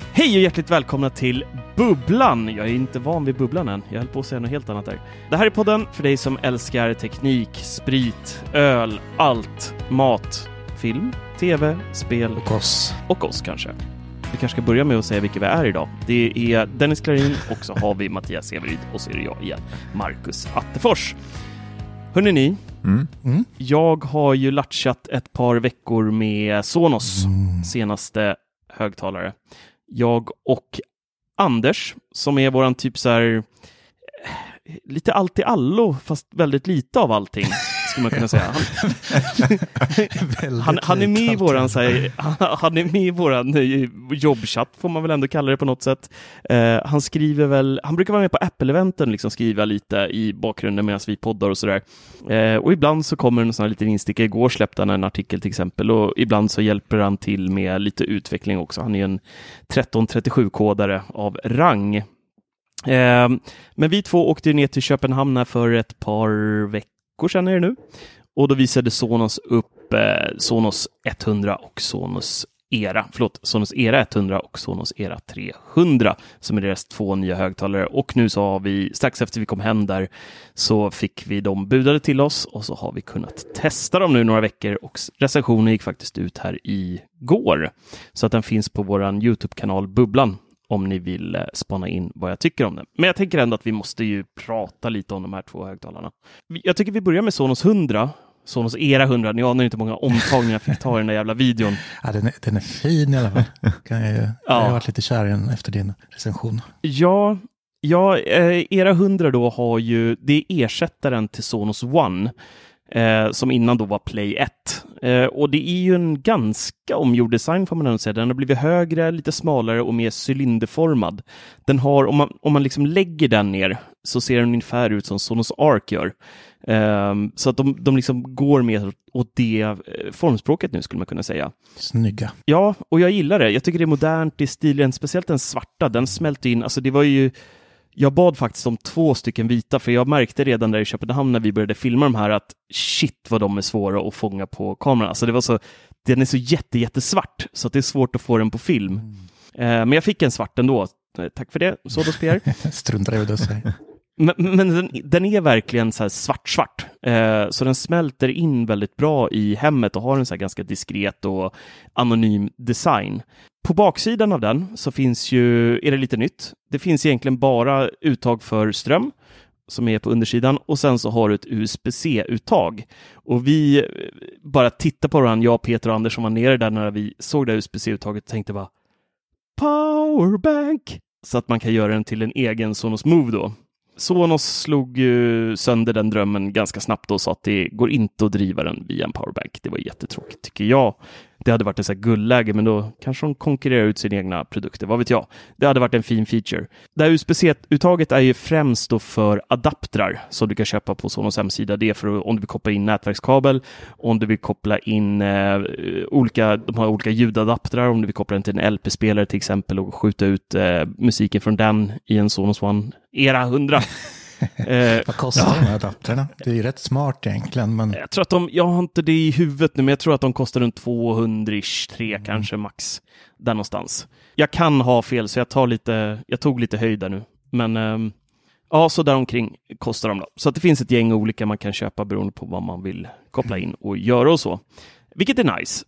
Hej och hjärtligt välkomna till Bubblan! Jag är inte van vid Bubblan än. Jag höll på att säga något helt annat där. Det här är podden för dig som älskar teknik, sprit, öl, allt, mat, film, tv, spel Och oss. och oss kanske. Vi kanske ska börja med att säga vilka vi är idag. Det är Dennis Klarin och så har vi Mattias Severyd och så är det jag igen, Marcus Attefors. Hörrni ni, Mm. Mm. jag har ju latchat ett par veckor med Sonos senaste högtalare. Jag och Anders, som är våran typ så här eh, lite allt i allo, fast väldigt lite av allting, skulle man kunna säga. Han, han, han är med i våran, så här, han, han är med i våran eh, jobbchatt, får man väl ändå kalla det på något sätt. Eh, han skriver väl, han brukar vara med på Apple-eventen, liksom skriva lite i bakgrunden medan vi poddar och sådär. Eh, och ibland så kommer en sån här liten insticka. Igår släppte han en artikel till exempel och ibland så hjälper han till med lite utveckling också. Han är en 1337-kodare av rang. Eh, men vi två åkte ner till Köpenhamn här för ett par veckor sedan är det nu. Och då visade Sonos upp eh, Sonos 100 och Sonos Era, förlåt, Sonos Era 100 och Sonos Era 300 som är deras två nya högtalare. Och nu så har vi, strax efter vi kom hem där, så fick vi dem budade till oss och så har vi kunnat testa dem nu några veckor och recensionen gick faktiskt ut här igår. Så att den finns på våran Youtube-kanal Bubblan om ni vill eh, spana in vad jag tycker om den. Men jag tänker ändå att vi måste ju prata lite om de här två högtalarna. Jag tycker vi börjar med Sonos 100. Sonos Era 100. Ni anar inte hur många omtagningar jag fick ta i den där jävla videon. Ja, den, är, den är fin i alla fall. Kan jag, ju- jag Ja. har varit lite kär i den efter din recension. Ja, ja eh, Era 100 då har ju, det är ersättaren till Sonos One. Eh, som innan då var Play 1. Eh, och det är ju en ganska omgjord design får man ändå säga. Den har blivit högre, lite smalare och mer cylinderformad. Den har, om man, om man liksom lägger den ner så ser den ungefär ut som Sonos Arc gör. Eh, så att de, de liksom går mer åt det eh, formspråket nu skulle man kunna säga. Snygga. Ja, och jag gillar det. Jag tycker det är modernt, det är stilen, speciellt den svarta, den smälter in. Alltså det var ju, jag bad faktiskt om två stycken vita, för jag märkte redan där i Köpenhamn när vi började filma de här att shit vad de är svåra att fånga på kameran. Alltså det var så, den är så jätte, jättesvart, så att det är svårt att få den på film. Eh, men jag fick en svart ändå. Eh, Tack för det, Sodos PR. Struntar i vad du säger. Men, men den, den är verkligen så här svart-svart. Eh, så den smälter in väldigt bra i hemmet och har en så här ganska diskret och anonym design. På baksidan av den så finns ju, är det lite nytt. Det finns egentligen bara uttag för ström som är på undersidan och sen så har du ett USB-C-uttag. Och vi eh, bara tittade på varandra, jag, Peter och Anders som var nere där när vi såg det USB-C-uttaget och tänkte bara powerbank! Så att man kan göra den till en egen Sonos Move då. Sonos slog ju sönder den drömmen ganska snabbt och sa att det går inte att driva den via en powerbank. Det var jättetråkigt tycker jag. Det hade varit ett så guldläge, men då kanske de konkurrerar ut sina egna produkter. Vad vet jag? Det hade varit en fin feature. Det här USB-C-uttaget är ju främst då för adaptrar som du kan köpa på Sonos hemsida. Det är för om du vill koppla in nätverkskabel, om du vill koppla in eh, olika, de har olika ljudadaptrar, om du vill koppla den till en LP-spelare till exempel och skjuta ut eh, musiken från den i en Sonos One Era 100. Eh, Vad kostar de här adapterna? Det är ju rätt smart egentligen, men jag tror att de, jag har inte det i huvudet nu, men jag tror att de kostar runt 200-ish, 3 Mm. kanske max. Där någonstans. Jag kan ha fel, så jag, tar lite, jag tog lite höjd där nu. Men ehm, ja, så där omkring kostar de då. Så att det finns ett gäng olika man kan köpa beroende på vad man vill koppla in och göra och så. Vilket är nice.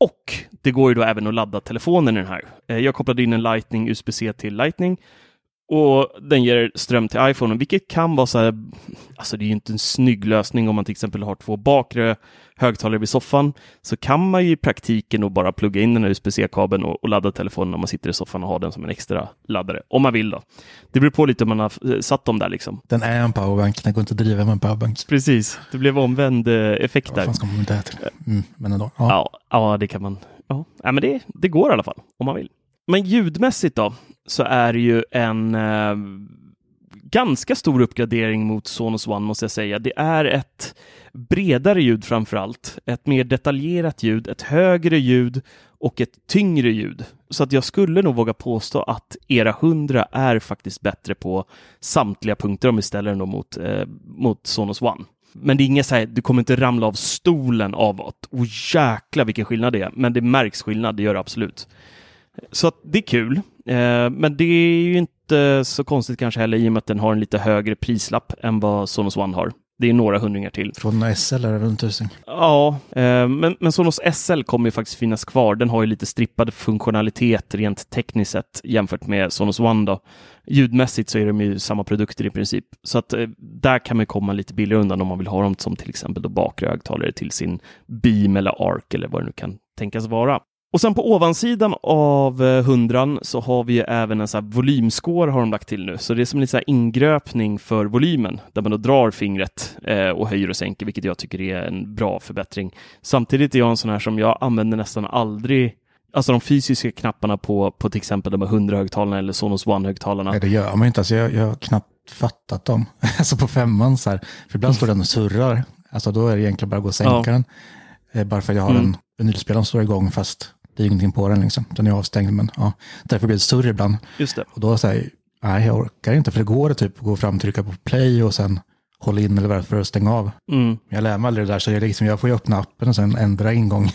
Och det går ju då även att ladda telefonen i den här. Eh, Jag kopplade in en Lightning USB-C till Lightning och den ger ström till iPhone, vilket kan vara så här, alltså det är ju inte en snygg lösning om man till exempel har två bakre högtalare vid soffan, så kan man ju i praktiken då bara plugga in den här USB-C-kabeln och, och ladda telefonen när man sitter i soffan och har den som en extra laddare, om man vill då. Det beror på lite om man har eh, satt dem där liksom. den är en powerbank. Den går inte att driva med en powerbank. Precis, det blev omvänd eh, effekt Vad där. fan ska man med det till? Mm, men ändå. Ja. Ja, ja det kan man. Ja, ja men det, det går i alla fall om man vill. Men ljudmässigt då, så är det ju en eh, ganska stor uppgradering mot Sonos One måste jag säga. Det är ett bredare ljud framför allt, ett mer detaljerat ljud, ett högre ljud och ett tyngre ljud. Så att jag skulle nog våga påstå att era 100 är faktiskt bättre på samtliga punkter om vi ställer den mot, eh, mot Sonos One. Men det är inget så här, du kommer inte ramla av stolen av att oh jäkla vilken skillnad det är. Men det märks skillnad, det gör det absolut. Så det är kul. Eh, men det är ju inte så konstigt kanske heller i och med att den har en lite högre prislapp än vad Sonos One har. Det är några hundringar till. Från SL är det runt tusen. Ja, eh, men, men Sonos SL kommer ju faktiskt finnas kvar. Den har ju lite strippad funktionalitet rent tekniskt sett jämfört med Sonos One då. Ljudmässigt så är de ju samma produkter i princip. Så att eh, där kan man komma lite billigare undan om man vill ha dem som till exempel då bakre högtalare till sin Beam eller Arc eller vad det nu kan tänkas vara. Och sen på ovansidan av eh, hundran så har vi även en så här volymscore har de lagt till nu. Så det är som en så ingröpning för volymen där man då drar fingret eh, och höjer och sänker, vilket jag tycker är en bra förbättring. Samtidigt är jag en sån här som jag använder nästan aldrig Alltså de fysiska knapparna på, på till exempel de här 100-högtalarna eller Sonos One-högtalarna. Nej, det gör man inte. Alltså, jag, jag har knappt fattat dem. Alltså på femman så här. För ibland står den och surrar. Alltså då är det egentligen bara att gå och sänka Ja. den. Eh, bara för att jag har Mm. en vinylspelare som står igång fast det är ingenting på den liksom. Den är avstängd men ja. Därför blir det surr ibland. Just det. Och då säger nej jag orkar inte. För det går att typ gå fram, trycka på play och sen hålla in eller vad det är för att stänga av. Mm. Jag lär mig aldrig det där så jag, liksom, jag får ju öppna appen och sen ändra ingång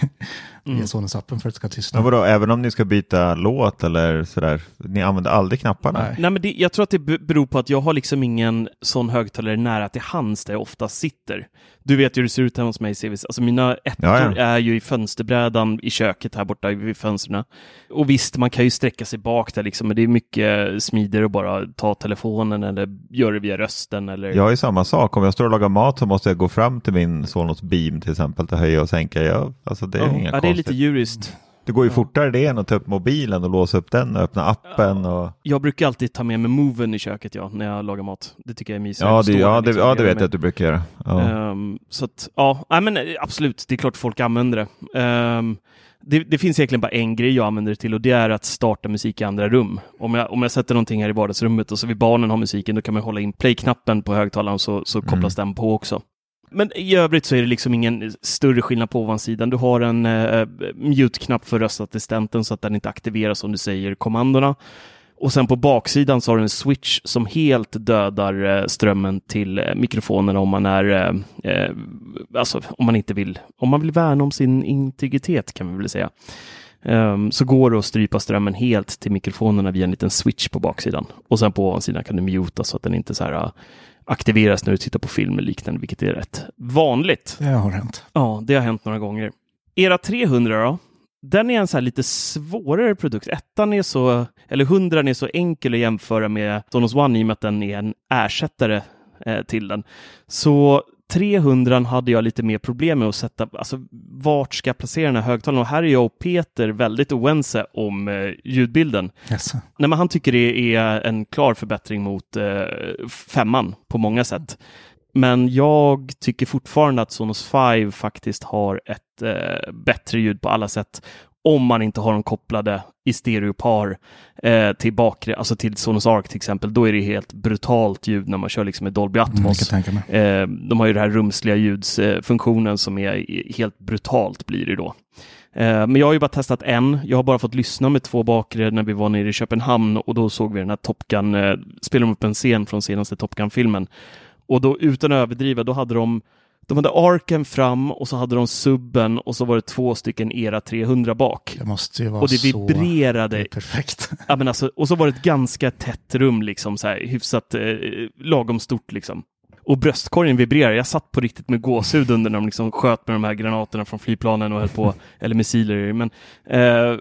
Mm. via Sonos-appen för att det ska tystna. Men vadå, även om ni ska byta låt eller sådär, ni använder aldrig knapparna? Nej. Nej, men det, jag tror att det be- beror på att jag har liksom ingen sån högtalare nära till hands där jag ofta sitter. Du vet ju hur det ser ut hemma hos mig, Civis. Alltså mina ettor Ja, ja. är ju i fönsterbrädan i köket här borta vid fönstren. Och visst, man kan ju sträcka sig bak där liksom, men det är mycket smidigare att bara ta telefonen eller göra det via rösten eller... Jag ju samma sak, om jag står och lagar mat så måste jag gå fram till min Sonos Beam till exempel till höja och sänka. Jag, alltså det är ja, inga ja, det är lite djuriskt. Det går ju fortare det än att ta upp mobilen och låsa upp den och öppna appen. Och... Jag brukar alltid ta med mig moven i köket ja, när jag lagar mat. Det tycker jag är mysigt. Ja, att det, ja, det, liksom, ja, det vet jag att du brukar göra. Ja. Ehm, så att, ja, nej, men eh, absolut, det är klart folk använder det. Ehm, det. Det finns egentligen bara en grej jag använder det till och det är att starta musik i andra rum. Om jag, om jag sätter någonting här i vardagsrummet och så vill barnen ha musiken, då kan man hålla in play-knappen på högtalaren så, så kopplas den på också. Men i övrigt så är det liksom ingen större skillnad på ovansidan. Du har en eh, mute-knapp för röstassistenten så att den inte aktiveras om du säger kommandona. Och sen på baksidan så har du en switch som helt dödar eh, strömmen till eh, mikrofonerna om man är, eh, eh alltså om man inte vill, om man vill värna om sin integritet kan vi väl säga. Um, så går det att strypa strömmen helt till mikrofonerna via en liten switch på baksidan. Och sen på ovansidan kan du muta så att den inte så här eh, aktiveras när du tittar på film eller liknande, vilket är rätt vanligt. Det har hänt. Ja, det har hänt några gånger. Era 300 då? Den är en så här lite svårare produkt. Ettan är så, eller 100 är så enkel att jämföra med Sonos One i och med att den är en ersättare eh, till den. Så 300 hade jag lite mer problem med att sätta, alltså vart ska jag placera den här högtalaren? Och här är jag och Peter väldigt oense om eh, ljudbilden. Yes. Nej, men han tycker det är en klar förbättring mot eh, femman på många sätt. Men jag tycker fortfarande att Sonos 5 faktiskt har ett eh, bättre ljud på alla sätt om man inte har dem kopplade i stereopar eh, till bakre, alltså till Sonos Arc till exempel, då är det helt brutalt ljud när man kör liksom med Dolby Mm, Atmos. Eh, de har ju den här rumsliga ljudsfunktionen som är helt brutalt blir det då. Eh, men jag har ju bara testat en. Jag har bara fått lyssna med två bakre när vi var nere i Köpenhamn och då såg vi den här Top Gun, eh, spelade de upp en scen från senaste Top Gun-filmen. Och då utan att överdriva, då hade de de hade arken fram och så hade de subben och så var det två stycken era 300 bak. Det måste ju vara Och det så... vibrerade. Är perfekt. Ja, men alltså, och så var det ett ganska tätt rum, liksom, så här, hyfsat eh, lagom stort. Liksom. Och bröstkorgen vibrerar. Jag satt på riktigt med gåshud under när de liksom sköt med de här granaterna från flygplanen och höll på, eller missiler. Men, eh,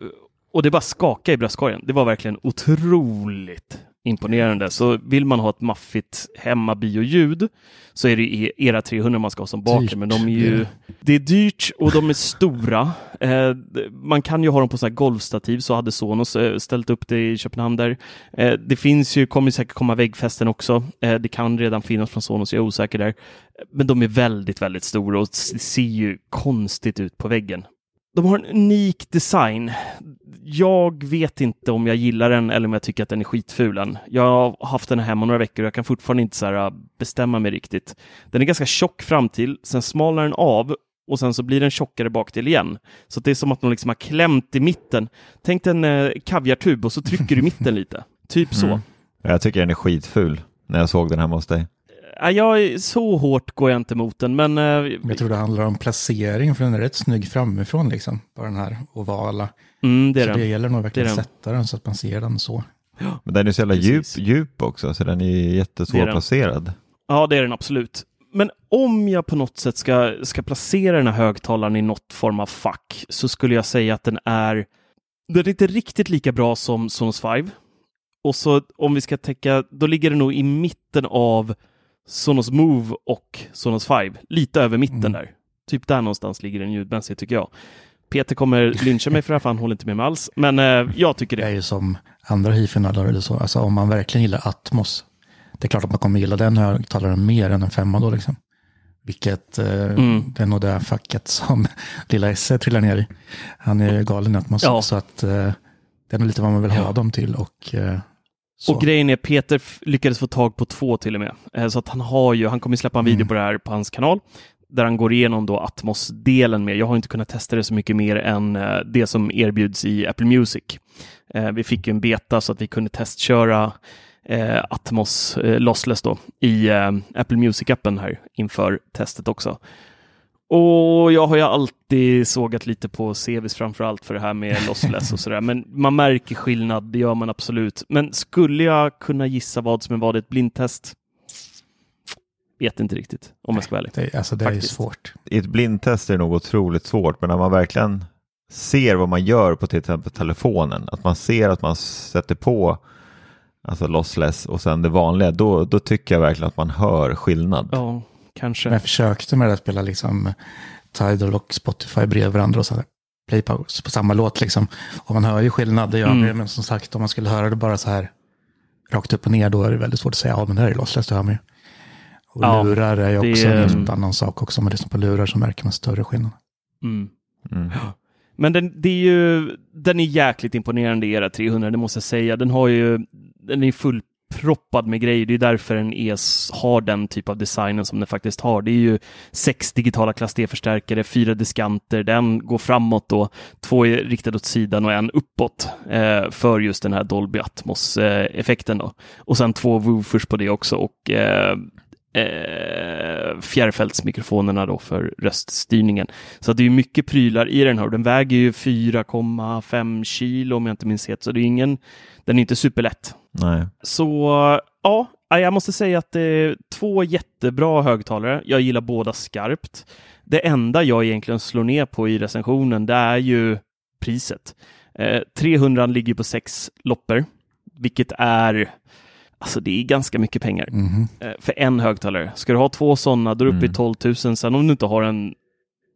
och det bara skakade i bröstkorgen. Det var verkligen otroligt imponerande. Så vill man ha ett maffigt hemmabioljud så är det era 300 man ska ha som bakre. Dyrt Men de är ju, det. är dyrt och de är stora. Eh, man kan ju ha dem på så här golvstativ, så hade Sonos eh, ställt upp det i Köpenhamn där. Eh, det finns ju, kommer säkert komma väggfästen också. Det kan redan finnas från Sonos, jag är osäker där. Men de är väldigt, väldigt stora och ser ju konstigt ut på väggen. De har en unik design. Jag vet inte om jag gillar den eller om jag tycker att den är skitful än. Jag har haft den hemma några veckor och jag kan fortfarande inte så här, äh, bestämma mig riktigt. Den är ganska tjock fram till, sen smalnar den av och sen så blir den tjockare bak till igen. Så det är som att de liksom har klämt i mitten. Tänk en eh, kaviartub och så trycker du i mitten lite. Typ så. Mm. Jag tycker den är skitful när jag såg den hemma hos dig. Jag, så hårt går jag inte mot den, men... eh, Jag tror det handlar om placering, för den är rätt snygg framifrån liksom. Bara den här ovala. mm, det är så det den. gäller nog verkligen Det att sätta den så att man ser den så. Men den är så jävla djup, djup också, så den är Det är. Ja, det är den absolut. Men om jag på något sätt ska, ska placera den här högtalaren i något form av fack så skulle jag säga att den är den är inte riktigt lika bra som Sonos 5. Och så om vi ska täcka, då ligger den nog i mitten av Sonos Move och Sonos 5. Lite över mitten Mm. där. Typ där någonstans ligger den ljudmässigt tycker jag. Peter kommer lyncha mig för det här, för han håller inte med mig alls. Men eh, jag tycker Det är det. ju som andra hifi-nördar eller så. Alltså om man verkligen gillar Atmos. Det är klart att man kommer gilla den högtalaren mer än en femma då liksom. Vilket eh, Mm. det är nog det facket som lilla Esse trillar ner i. Han är galen i Atmos. Ja. Så att eh, det är nog lite vad man vill ha Ja. dem till. Och, eh, så. Och grejen är, Peter lyckades få tag på två till och med. Eh, Så att han har ju, han kommer släppa en video Mm. på det här på hans kanal, där han går igenom då Atmos-delen med. Jag har inte kunnat testa det så mycket mer än eh, det som erbjuds i Apple Music. Eh, Vi fick ju en beta så att vi kunde testköra Atmos lossless då i Apple Music-appen här inför testet också. Och jag har ju alltid sågat lite på CVs framför allt för det här med lossless och sådär. Men man märker skillnad, det gör man absolut. Men skulle jag kunna gissa vad som är vad i ett blindtest? Vet inte riktigt, om jag ska vara ärlig. Det, alltså det är ju svårt. I ett blindtest är det nog otroligt svårt, men när man verkligen ser vad man gör på till exempel telefonen, att man ser att man sätter på alltså lossless och sen det vanliga, då, då tycker jag verkligen att man hör skillnad. Ja, kanske. Men jag försökte med det att spela liksom Tidal och Spotify bredvid varandra och så här, play pause på samma låt liksom. Och man hör ju skillnad, det gör. Mm. Men som sagt, om man skulle höra det bara så här rakt upp och ner, då är det väldigt svårt att säga, ja men det här är lossless, det hör man ju. Och Ja, lurar är ju det också är- en helt annan sak också. Om man lyssnar på lurar så märker man större skillnad. Mm. Mm. Men den, det är ju, den är jäkligt imponerande, era 300, det måste jag säga. Den har ju, den är proppad med grejer. Det är därför den ES har den typ av designen som den faktiskt har. Det är ju sex digitala klass D-förstärkare, fyra diskanter, den går framåt då, två är riktade åt sidan och en uppåt eh, för just den här Dolby Atmos-effekten eh, då. Och sen två woofers på det också och eh, eh, fjärrfältsmikrofonerna då för röststyrningen. Så det är mycket prylar i den här och den väger ju 4,5 kilo om jag inte minns helt, så det är ingen, den är inte superlätt. Nej. Så ja, jag måste säga att det är två jättebra högtalare. Jag gillar båda skarpt. Det enda jag egentligen slår ner på i recensionen, det är ju priset. Eh, 300 ligger på sex loppor, vilket är Alltså det är ganska mycket pengar eh, för en högtalare. Ska du ha två sådana, då är du uppe i Mm. 12 000. Sen om du inte har en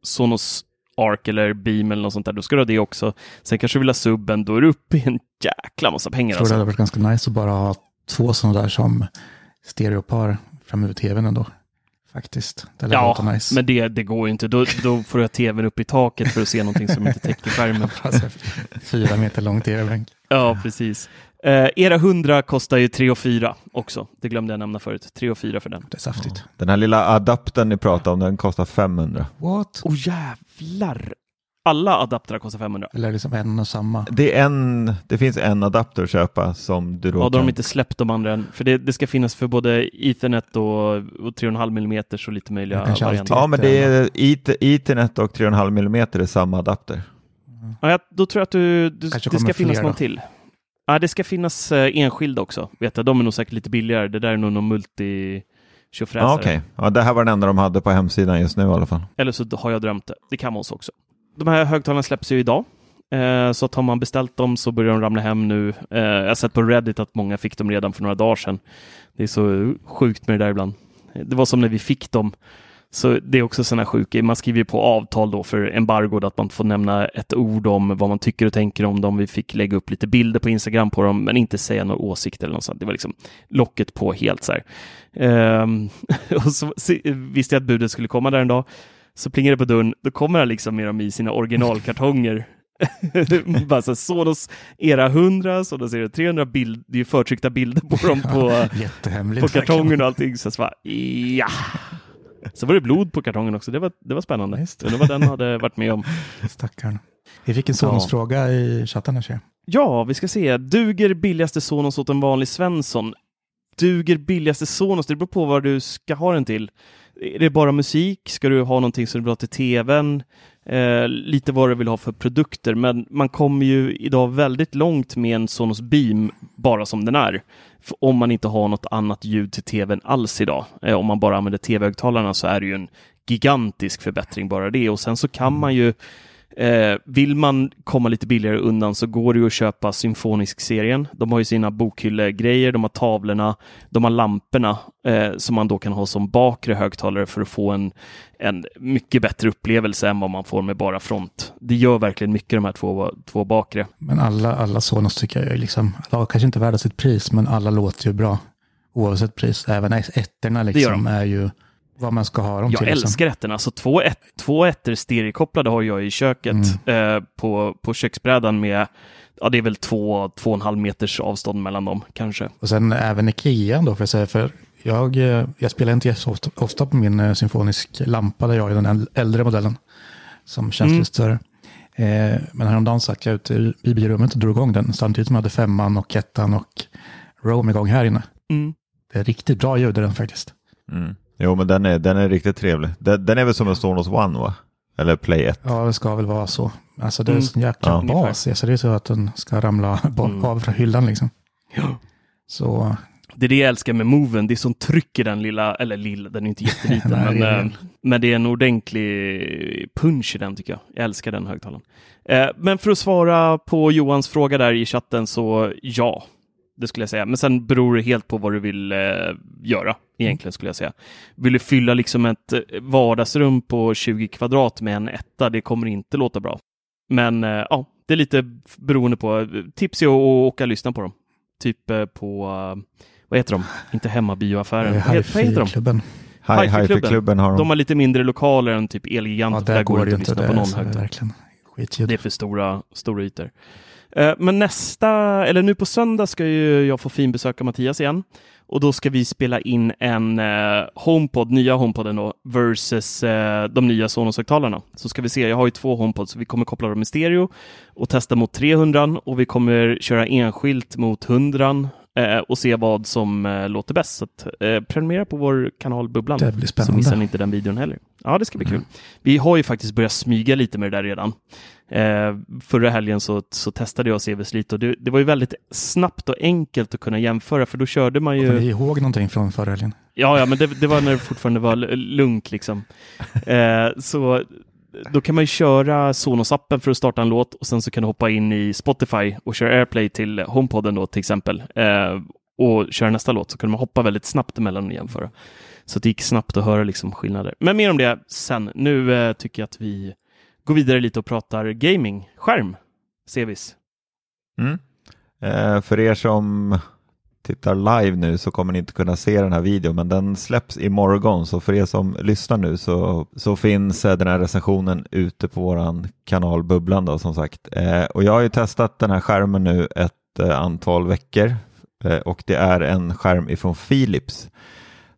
Sonos Arc eller Beam eller något sånt där, då ska du ha det också. Sen kanske du vill ha subben, då är du uppe i en jäkla massa pengar. Jag tror det Alltså. hade varit ganska nice att bara ha två sådana där som stereopar framme vid tvn ändå. faktiskt. Det Ja, nice. men det, det går ju inte. Då, då får du ha tvn upp i taket för att se någonting som inte täcker skärmen. Alltså, fyra meter lång tv-bänk. Ja, precis. Eh, era 100 kostar ju 3 och 4 också. Det glömde jag nämna förut. 3 och 4 för den. Det är saftigt. Den här lilla adaptern ni pratade om, den kostar 500. What? Åh oh, jävlar! Alla adaptrar kostar 500. Eller liksom en och samma. Det, är en, det finns en adapter att köpa som du då Ja, då har de inte släppt de andra än. För det, det ska finnas för både Ethernet och, och 3,5 mm och lite möjliga varianter. Ja, men det är Eth- Ethernet och 3,5 mm är samma adapter. Ja, jag- då tror jag att du, du, det ska finnas någon då. till. Ja, det ska finnas eh, enskilda också. Vet jag. De är nog säkert lite billigare. Det där är nog någon multi. Ja, Okej, ja, det här var den enda de hade på hemsidan just nu i alla fall. Eller så har jag drömt det. Det kan vara så också. De här högtalarna släpps ju idag. Eh, så att har man beställt dem så börjar de ramla hem nu. Eh, jag har sett på Reddit att många fick dem redan för några dagar sedan. Det är så sjukt med det där ibland. Det var som när vi fick dem. Så det är också sådana sjuka. Man skriver ju på avtal då för embargo att man får nämna ett ord om vad man tycker och tänker om dem. Vi fick lägga upp lite bilder på Instagram på dem, men inte säga några åsikter eller något sånt. Det var liksom locket på helt så här. Ehm, och så visste jag att budet skulle komma där en dag. Så plingar det på dörren, då kommer han liksom med dem i sina originalkartonger. Bara så här, Sonos era 100, Sonos era 300 bild, det är förtryckta bilder på dem på, på kartongen och allting. Så jag bara, ja. Så var det blod på kartongen också, det var, det var spännande. Just. Undrar vad den hade varit med om. Stackarn. Vi fick en Sonos-fråga i chatten här ser. Ja, vi ska se. Duger billigaste Sonos åt en vanlig Svensson? Duger billigaste Sonos? Det beror på vad du ska ha den till. Är det bara musik? Ska du ha någonting som du vill ha till tvn? Eh, lite vad du vill ha för produkter, men man kommer ju idag väldigt långt med en Sonos Beam bara som den är. För Om man inte har något annat ljud till tvn alls idag. Eh, om man bara använder tv-högtalarna så är det ju en gigantisk förbättring bara det. Och sen så kan man ju Eh, vill man komma lite billigare undan så går det ju att köpa Symfonisk-serien. De har ju sina bokhyllegrejer, de har tavlorna, de har lamporna eh, som man då kan ha som bakre högtalare för att få en, en mycket bättre upplevelse än vad man får med bara front. Det gör verkligen mycket de här två, två bakre. Men alla, alla Sonos tycker jag är liksom, ja, kanske inte värda sitt pris, men alla låter ju bra. Oavsett pris. Även ettorna liksom de. är ju vad man ska ha dem Jag till. liksom. älskar ettorna. Så två, ett, två ettor stereokopplade har jag i köket eh, på, på köksbrädan med Ja, det är väl två, två och en halv meters avstånd mellan dem kanske. Och sen även Ikea då, för att säga, för jag, eh, jag spelar inte så ofta, ofta på min eh, symfonisk lampa, där jag är den äl- äldre modellen, som känns Mm. lite större. Eh, men häromdagen satt jag ute i i biorummet och drog igång den, samtidigt som jag hade femman och ettan och Rome igång här inne. Mm. Det är riktigt bra ljud i den faktiskt. Mm. Jo, men den är, den är riktigt trevlig. Den, den är väl som en Sonos One, va? Eller Play 1. Ja, det ska väl vara så. Alltså det är en Mm. sån jäkla Ja. bas, så det är så att den ska ramla Mm. av från hyllan liksom. Ja. Så Det är det jag älskar med Moven. Det är sånt tryck i den lilla, eller lilla, den är inte jätteliten, Nej, men, det är eh, men det är en ordentlig punch i den tycker jag. Jag älskar den högtalaren. Eh, men för att svara på Johans fråga där i chatten så ja, det skulle jag säga. Men sen beror det helt på vad du vill eh, göra egentligen skulle jag säga. Vill du fylla liksom ett eh, vardagsrum på 20 kvadrat med en etta, det kommer inte låta bra. Men eh, ja, det är lite beroende på. Tips är att åka och lyssna på dem. Typ eh, på, eh, vad heter de? Inte hemmabioaffären. eh, Vad heter- de? Hi-Fi-klubben. Hi- Hi-Fi-klubben. Har de. De har lite mindre lokaler än typ Ja, Elgiganten. för där går går det inte att lyssna på någon så högtalare. Det är för stora, stora ytor. Eh, Men nästa, eller nu på söndag ska ju jag få finbesöka Mattias igen. Och då ska vi spela in en eh, HomePod, nya HomePoden då, versus eh, de nya Sonos-högtalarna. Så ska vi se, jag har ju två HomePods, så vi kommer koppla dem i stereo och testa mot 300 och vi kommer köra enskilt mot 100 eh, och se vad som låter bäst. Så att, eh, prenumerera på vår kanal Bubblan. Det blir Så missar spännande. ni inte den videon heller. Ja, det ska bli kul. Vi har ju faktiskt börjat smyga lite med det där redan. Eh, förra helgen så, så testade jag CVs lite och det, det var ju väldigt snabbt och enkelt att kunna jämföra för då körde man Kommer ni ju... ihåg någonting från förra helgen? Ja, ja, men det, det var när det fortfarande var lugnt liksom. Eh, så då kan man ju köra Sonos-appen för att starta en låt och sen så kan du hoppa in i Spotify och köra AirPlay till HomePoden då till exempel. Eh, och köra nästa låt så kan man hoppa väldigt snabbt emellan och jämföra. Så det gick snabbt att höra liksom skillnader. Men mer om det sen. Nu eh, tycker jag att vi går vidare lite och pratar gaming, skärm, CVs. Mm. Eh, för er som tittar live nu så kommer ni inte kunna se den här videon men den släpps imorgon så för er som lyssnar nu så, så finns eh, den här recensionen ute på våran kanal Bubblan då som sagt. Eh, och jag har ju testat den här skärmen nu ett eh, antal veckor eh, och det är en skärm ifrån Philips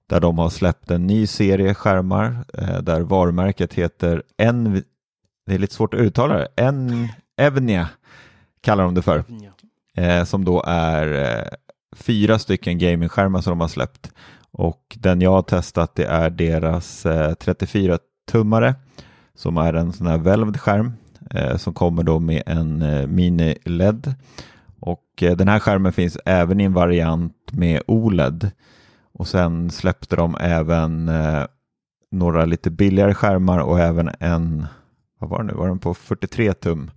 där de har släppt en ny serie skärmar eh, där varumärket heter en det är lite svårt att uttala det, en Evnia kallar de det för, eh, som då är eh, fyra stycken gamingskärmar som de har släppt. Och den jag har testat det är deras eh, 34-tummare som är en sån här välvd skärm eh, som kommer då med en eh, mini-LED. Och eh, den här skärmen finns även i en variant med OLED. Och sen släppte de även några lite billigare skärmar och även en, vad var det nu, var den på 43 tum?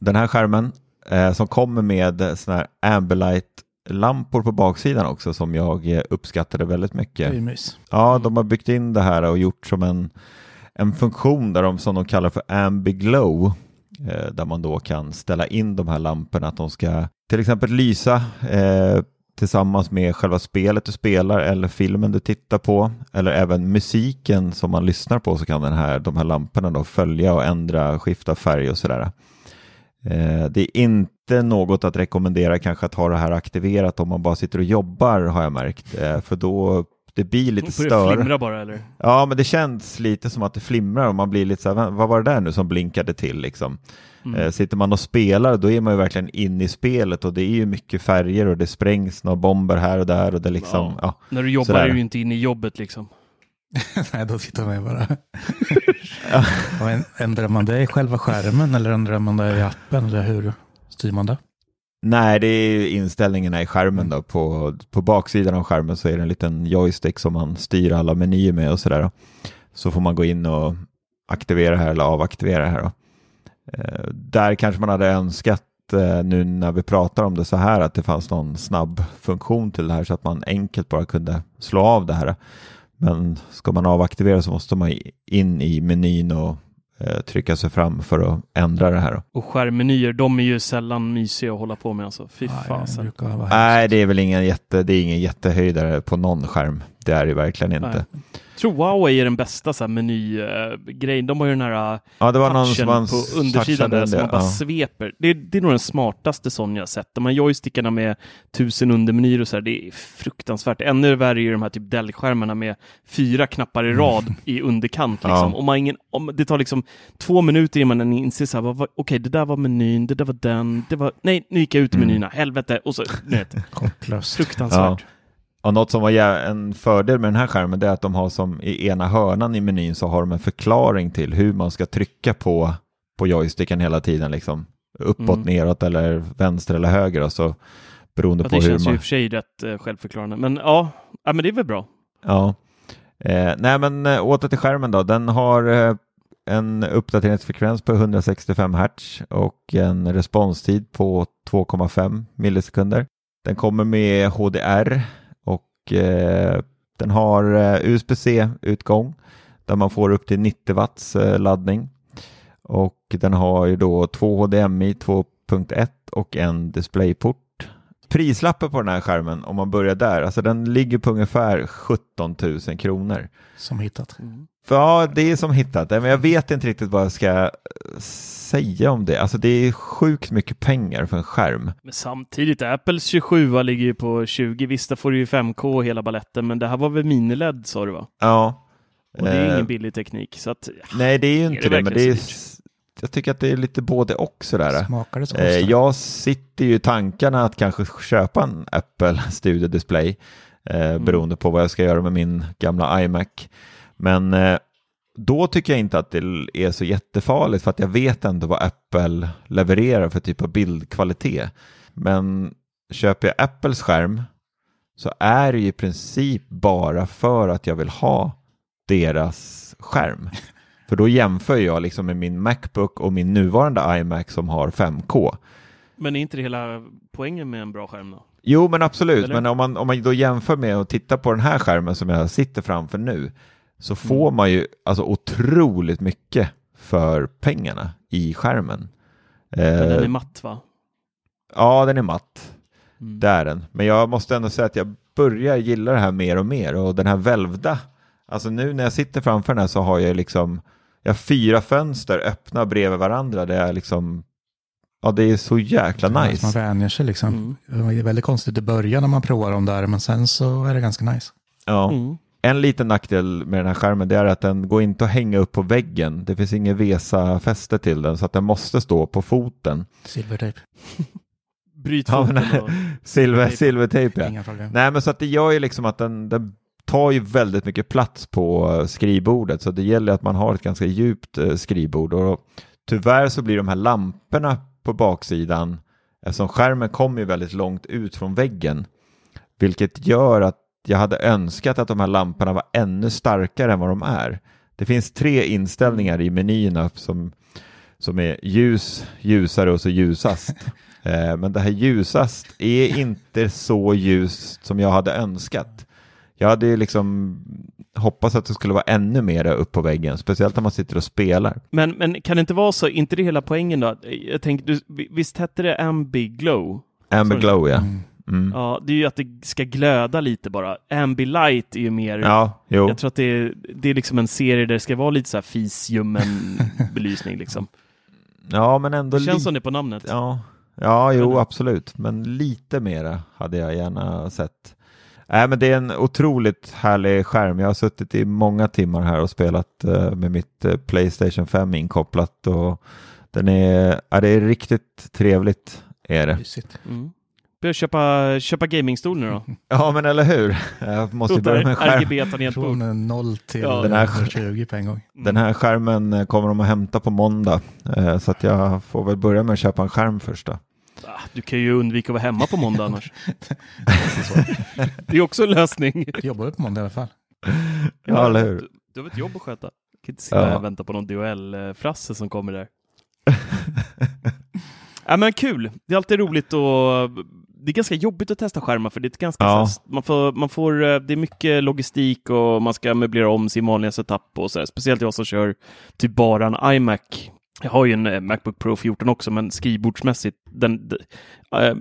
Den här skärmen eh, som kommer med sån här Ambilight-lampor på baksidan också som jag eh, uppskattade väldigt mycket. Ja, de har byggt in det här och gjort som en, en funktion där de, som de kallar för Ambiglow, eh, där man då kan ställa in de här lamporna att de ska till exempel lysa eh, tillsammans med själva spelet du spelar eller filmen du tittar på eller även musiken som man lyssnar på så kan den här, de här lamporna då följa och ändra, skifta färg och sådär. Eh, det är inte något att rekommendera kanske att ha det här aktiverat om man bara sitter och jobbar har jag märkt, eh, för då det blir lite Får det stör. flimra bara eller? Ja, men det känns lite som att det flimrar och man blir lite så här, vad var det där nu som blinkade till liksom? Mm. Eh, sitter man och spelar då är man ju verkligen inne i spelet och det är ju mycket färger och det sprängs några bomber här och där och det liksom, ja. När du jobbar är du ju inte inne i jobbet liksom. Nej, då tittar man ju bara. En- ändrar man det i själva skärmen eller ändrar man det i appen? Eller hur styr man det? Nej, det är inställningarna i skärmen då. På, på baksidan av skärmen så är det en liten joystick som man styr alla menyer med och sådär. Så får man gå in och aktivera här eller avaktivera här. Då. Eh, där kanske man hade önskat eh, nu när vi pratar om det så här att det fanns någon snabb funktion till det här så att man enkelt bara kunde slå av det här. Men ska man avaktivera så måste man in i menyn och trycka sig fram för att ändra det här. Och skärmmenyer, de är ju sällan mysiga att hålla på med alltså. Fy fasen. Nej, det är väl ingen, jätte, det är ingen jättehöjdare på någon skärm. Det är det verkligen inte. Nej. Tror Huawei är den bästa så här, menygrejen. De har ju den här äh, Ja, det var någon touchen som man på undersidan där som man bara ja. sveper. Det är, det är nog den smartaste sån jag har sett. De här joystickarna med tusen undermenyer och så här, det är fruktansvärt. Ännu värre är ju de här typ Dell-skärmarna med fyra knappar i rad i underkant. Liksom. Mm. Ja. Om man ingen, om, det tar liksom två minuter innan man inser så här, okej, det där var menyn, det där var den, det var, nej, nu gick jag ut i Mm. menyerna, helvete, och så, ni vet, Hopplöst. Och något som var en fördel med den här skärmen det är att de har som i ena hörnan i menyn så har de en förklaring till hur man ska trycka på, på joysticken hela tiden. Liksom. Uppåt, Mm. neråt eller vänster eller höger. Och så, beroende Ja, på det hur känns ju i man... och för sig rätt eh, självförklarande. Men ja, ja, men det är väl bra. Ja. Eh, nej men eh, åter till skärmen då. Den har eh, en uppdateringsfrekvens på 165 Hz och en responstid på 2,5 millisekunder. Den kommer med HDR den har eh, USB-C-utgång där man får upp till 90 watts eh, laddning. Och den har ju då två HDMI 2.1 och en DisplayPort. Prislappen på den här skärmen, om man börjar där, alltså den ligger på ungefär 17 000 kronor. Som hittat. För ja, det är som hittat det, men jag vet inte riktigt vad jag ska eh, säga om det. Alltså det är sjukt mycket pengar för en skärm. Men samtidigt, Apples 27 ligger ju på 20. Visst, där får du ju 5K och hela baletten, men det här var väl mini-LED sa du va? Ja. Och det är Eh, ingen billig teknik. Så att, Nej, det är ju Är inte det det, men det är, jag tycker att det är lite både och sådär. Smakar det så? Eh, jag sitter ju i tankarna att kanske köpa en Apple Studio Display eh, beroende på vad jag ska göra med min gamla iMac. Men eh, då tycker jag inte att det är så jättefarligt för att jag vet ändå vad Apple levererar för typ av bildkvalitet. Men köper jag Apples skärm så är det ju i princip bara för att jag vill ha deras skärm. För då jämför jag liksom med min Macbook och min nuvarande iMac som har 5K. men är inte det hela poängen med en bra skärm då? Jo, men absolut. Eller? Men om man, om man då jämför med att titta på den här skärmen som jag sitter framför nu så får man ju alltså otroligt mycket för pengarna i skärmen. Men den är Eh, matt va? ja, den är matt. Mm. Det är den. Men jag måste ändå säga att jag börjar gilla det här mer och mer och den här välvda, alltså nu när jag sitter framför den här så har jag liksom, jag har fyra fönster öppna bredvid varandra, det är liksom, ja det är så jäkla Man nice. vänjer sig liksom. Mm. Det är väldigt konstigt i början när man provar dem där, men sen så är det ganska nice. Ja. Mm. En liten nackdel med den här skärmen det är att den går inte att hänga upp på väggen. Det finns inget VESA-fäste till den så att den måste stå på foten. Silvertejp, Bryt Ja, men- foten och... Silver, Tejp. silvertejp ja. Nej men så att det gör ju liksom att den, den tar ju väldigt mycket plats på eh, skrivbordet så det gäller att man har ett ganska djupt eh, skrivbord och tyvärr så blir de här lamporna på baksidan eftersom skärmen kommer ju väldigt långt ut från väggen vilket gör att jag hade önskat att de här lamporna var ännu starkare än vad de är. Det finns tre inställningar i menyerna som, som är ljus, ljusare och så ljusast. Eh, Men det här ljusast är inte så ljust som jag hade önskat. Jag hade liksom hoppats att det skulle vara ännu mer upp på väggen, speciellt när man sitter och spelar. Men, men kan det inte vara så, inte det hela poängen då? Jag tänker, du, visst hette det Ambiglow? Amber Sorry. Glow ja. Mm. Mm. Ja, det är ju att det ska glöda lite bara. Ambilight är ju mer... Ja, jo. Jag tror att det är, det är liksom en serie där det ska vara lite så här fisljummen belysning liksom. Ja, men ändå Det känns lite. som det på namnet. Ja, ja jo Eller? absolut. Men lite mera hade jag gärna sett. Nej, men det är en otroligt härlig skärm. Jag har suttit i många timmar här och spelat eh, med mitt eh, Playstation 5 inkopplat. Och den är, ja, det är riktigt trevligt. Är det. Mm. Börja köpa, köpa gamingstol nu då. Ja, men eller hur? Jag måste börja med en skärm. RGB-tangentbord. Från en 0 till Ja, den här- 120 på en gång. Den här skärmen eh, kommer de att hämta på måndag. Eh, Så att jag får väl börja med att köpa en skärm först då. Ah, Du kan ju undvika att vara hemma på måndag annars. det är också en lösning. Jag jobbar på måndag i alla fall. Ja, eller hur? Du, du har ett jobb att sköta. Du kan inte sitta Ja. här och vänta på någon DHL-frasse som kommer där. ja, men kul. Det är alltid roligt och det är ganska jobbigt att testa skärmar för det är ganska Ja. här- man får, man får, eh, det är mycket logistik och man ska möblera om sin vanliga setup och så här. Speciellt jag som kör typ bara en iMac. Jag har ju en eh, Macbook Pro 14 också, men skrivbordsmässigt, den, d- eh,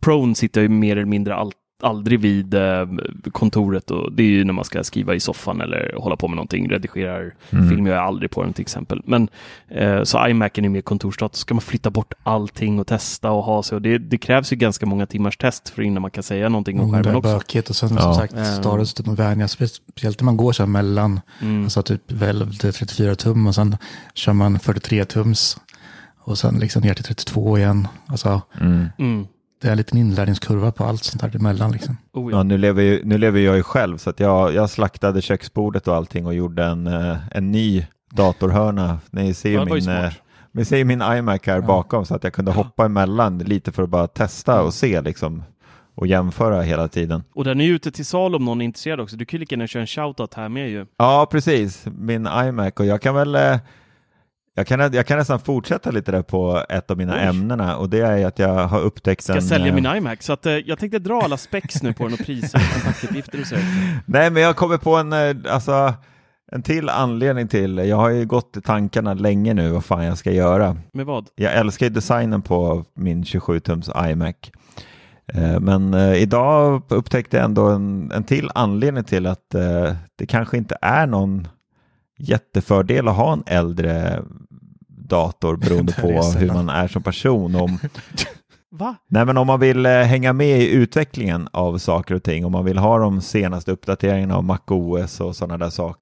Pron sitter ju mer eller mindre allt aldrig vid eh, kontoret och det är ju när man ska skriva i soffan eller hålla på med någonting, redigerar Mm. film gör jag aldrig på den till exempel. Men eh, så iMacen är mer kontorsdator, så ska man flytta bort allting och testa och ha sig och det, det krävs ju ganska många timmars test för innan man kan säga någonting om Mm, skärmen är också. bökigt och sen Ja. som sagt Mm. status typ att vänja. Speciellt när man går så här mellan, Mm. alltså typ välv till 34 tum och sen kör man 43 tums och sen liksom ner till 32 igen. Alltså Mm. Det är en liten inlärningskurva på allt sånt där emellan liksom. Oh, Ja, ja. nu, lever ju, nu lever jag ju själv så att jag, jag slaktade köksbordet och allting och gjorde en, eh, en ny datorhörna. Ni ser ju Ja, min, eh, ni ser min iMac här Ja. bakom så att jag kunde hoppa emellan lite för att bara testa och se liksom och jämföra hela tiden. Och den är ju ute till sal om någon är intresserad också. Du kan ju lika gärna köra en shoutout här med ju. Ja, precis. Min iMac och jag kan väl eh, jag kan, jag kan nästan fortsätta lite där på ett av mina Oj. ämnena och det är att jag har upptäckt Ska en... sälja eh, min iMac. Så att, eh, jag tänkte dra alla specs nu på den och priser och kontaktuppgifter och så. Nej, men jag kommer på en, eh, alltså, en till anledning till, jag har ju gått i tankarna länge nu vad fan jag ska göra. Med vad? Jag älskar ju designen på min 27-tums iMac. Men idag upptäckte jag ändå en, en till anledning till att det kanske inte är någon jättefördel att ha en äldre dator beroende på hur man är som person. Om, Va? nej, men om man vill eh, hänga med i utvecklingen av saker och ting, om man vill ha de senaste uppdateringarna av MacOS och sådana där saker.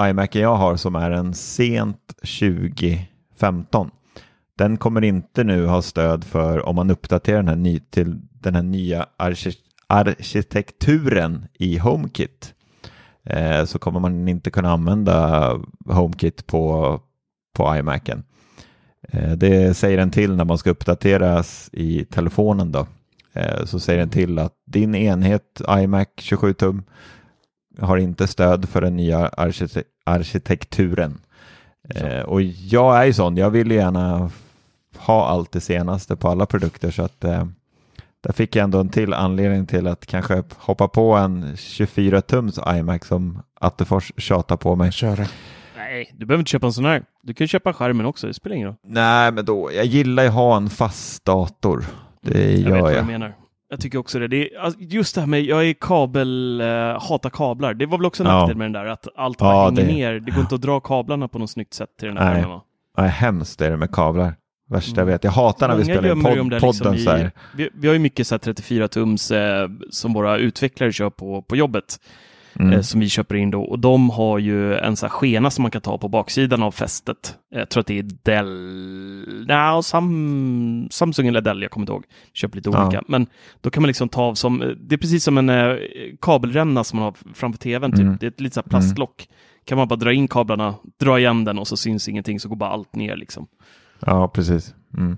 iMacen jag har som är en sent 2015 den kommer inte nu ha stöd för om man uppdaterar den här ny, till den här nya arki- arkitekturen i HomeKit eh, så kommer man inte kunna använda HomeKit på, på iMacen. Eh, det säger den till när man ska uppdateras i telefonen då. Eh, så säger den till att din enhet iMac 27 tum har inte stöd för den nya arkite- arkitekturen. Eh, och jag är ju sån, jag vill ju gärna ha allt det senaste på alla produkter så att eh, där fick jag ändå en till anledning till att kanske hoppa på en 24 tums iMac som Attefors tjatar på mig. Köra. Nej, du behöver inte köpa en sån här. Du kan ju köpa skärmen också, det spelar ingen roll. Nej, men då, jag gillar ju att ha en fast dator. Det Jag vet gör vad jag. du menar. Jag tycker också det. det är, alltså, just det här med, jag är kabel, eh, hatar kablar. Det var väl också en Ja. nackdel med den där, att allt bara Ja, hänger det- ner. Det går inte att dra kablarna på något snyggt sätt till den här skärmen. Nej, hemskt är det med kablar. Värsta jag Mm. vet. Jag hatar när vi spelar in pod- podden liksom så här. i, vi, vi har ju mycket så här 34 tums eh, som våra utvecklare kör på, på jobbet. Mm. eh, som vi köper in då. Och de har ju en sån här skena som man kan ta på baksidan av fästet. Jag tror att det är Dell, nej, Sam, Samsung eller Dell, jag kommer inte ihåg. Köper lite Ja. olika. Men då kan man liksom ta av som, det är precis som en eh, kabelränna som man har framför tvn. Typ. Mm. Det är ett litet plastlock. Kan man bara dra in kablarna, dra igen den och så syns ingenting så går bara allt ner liksom. Ja, precis. Mm.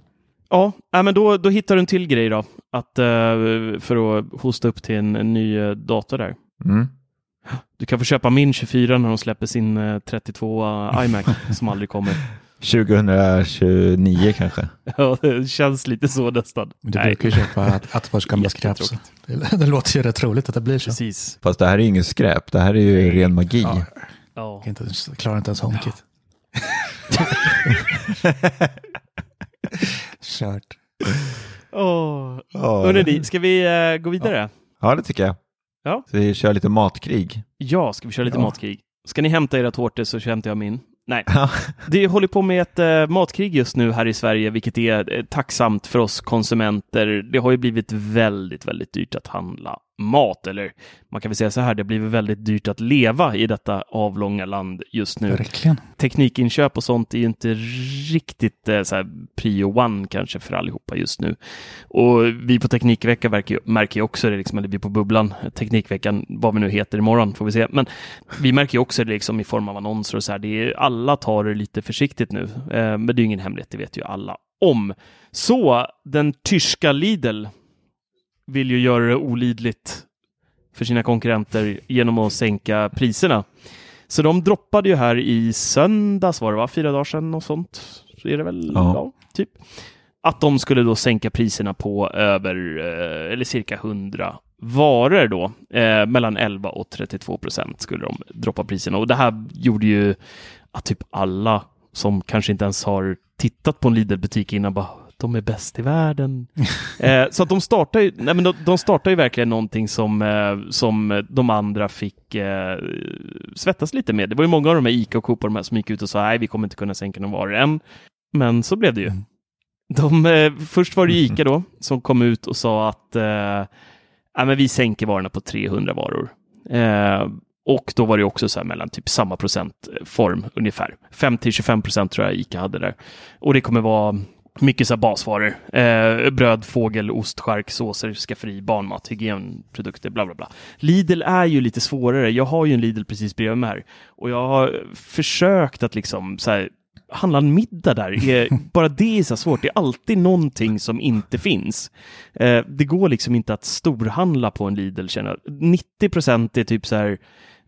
Ja, nej, men då, då hittar du en till grej då. Att, eh, för att hosta upp till en, ny eh, dator där. Mm. Du kan få köpa min 24 när de släpper sin eh, 32 iMac som aldrig kommer. 2029 kanske. Ja, det känns lite så nästan. Men Du Nej, brukar ju köpa att, att vars gamla skräp. Det, det låter ju rätt roligt att det blir så. precis. Fast det här är ju inget skräp, det här är ju ren magi. Ja, Ja. jag kan inte, klarar inte ens HomeKit. Kört. Oh. Ja, Hörrni, ska vi eh, gå vidare? ja, det tycker jag. Ja. Så vi kör lite matkrig. Ja, ska vi köra lite Ja. matkrig? Ska ni hämta era tårtor så hämtar jag min. Nej, det håller på med ett eh, matkrig just nu här i Sverige, vilket är eh, tacksamt för oss konsumenter. Det har ju blivit väldigt, väldigt dyrt att handla mat, eller man kan väl säga så här, det blivit väldigt dyrt att leva i detta avlånga land just nu. Verkligen. teknikinköp och sånt är ju inte riktigt eh, så här, prio one kanske för allihopa just nu. Och vi på Teknikvecka märker ju, märker ju också det, liksom, eller vi på Bubblan, Teknikveckan, vad vi nu heter imorgon får vi se. Men vi märker ju också det liksom, i form av annonser och så här. Det är, alla tar det lite försiktigt nu, eh, men det är ju ingen hemlighet, det vet ju alla om. Så den tyska Lidl vill ju göra det olidligt för sina konkurrenter genom att sänka priserna. Så de droppade ju här i söndags var det va? Fyra dagar sedan och sånt. Så är det väl? Ja. Ja. typ. Att de skulle då sänka priserna på över, eh, eller cirka 100 varor då. Eh, mellan 11 och 32 procent skulle de droppa priserna. Och det här gjorde ju att typ alla som kanske inte ens har tittat på en Lidl-butik innan bara de är bäst i världen. eh, så att de startar ju, nej men de, de startar ju verkligen någonting som, eh, som de andra fick eh, svettas lite med. Det var ju många av de här ICA och Coop och de här som gick ut och sa nej, vi kommer inte kunna sänka några varor än. Men så blev det ju. De, eh, först var det ICA då som kom ut och sa att eh, men vi sänker varorna på 300 varor. Eh, och då var det också så här mellan typ samma procentform ungefär. 5-25 procent tror jag ICA hade där. Och det kommer vara mycket så basvaror. Eh, bröd, fågel, ost, chark, såser, skafferi, barnmat, hygienprodukter, bla bla bla. Lidl är ju lite svårare. Jag har ju en Lidl precis bredvid mig här. Och jag har försökt att liksom så här, handla en middag där. Är, bara det är så svårt. Det är alltid någonting som inte finns. Eh, det går liksom inte att storhandla på en Lidl känner jag. 90 procent är typ så här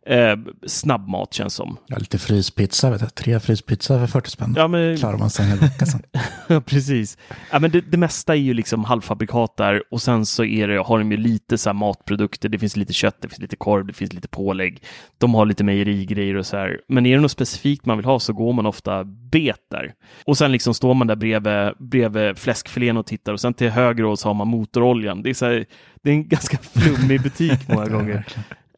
eh, snabbmat känns som. Ja, lite fryspizza, vet jag. tre fryspizza för 40 spänn. Ja, men, Klarar man sig en hel vecka sen. Ja, precis. Ja, men det, det mesta är ju liksom halvfabrikat där och sen så är det, har de ju lite så matprodukter. Det finns lite kött, det finns lite korv, det finns lite pålägg. De har lite mejerigrejer och så här. Men är det något specifikt man vill ha så går man ofta bet där. Och sen liksom står man där bredvid, bredvid fläskfilén och tittar och sen till höger så har man motoroljan. Det är, så här, det är en ganska flummig butik många gånger.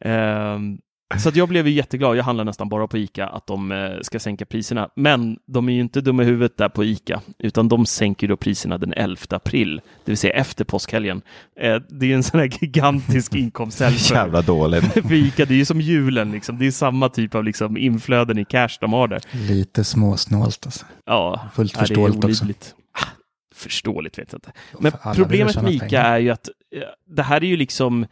Um, så att jag blev ju jätteglad. Jag handlar nästan bara på Ica att de eh, ska sänka priserna. Men de är ju inte dumma i huvudet där på Ica, utan de sänker då priserna den 11 april, det vill säga efter påskhelgen. Eh, det är ju en sån här gigantisk inkomsthelg Jävla dåligt. för Ica. Det är ju som julen, liksom. det är samma typ av liksom, inflöden i cash de har där. Lite småsnålt alltså. Ja, Fullt förståeligt också. Ah, Förståeligt vet jag inte. Men problemet med Ica pengar. är ju att eh, det här är ju liksom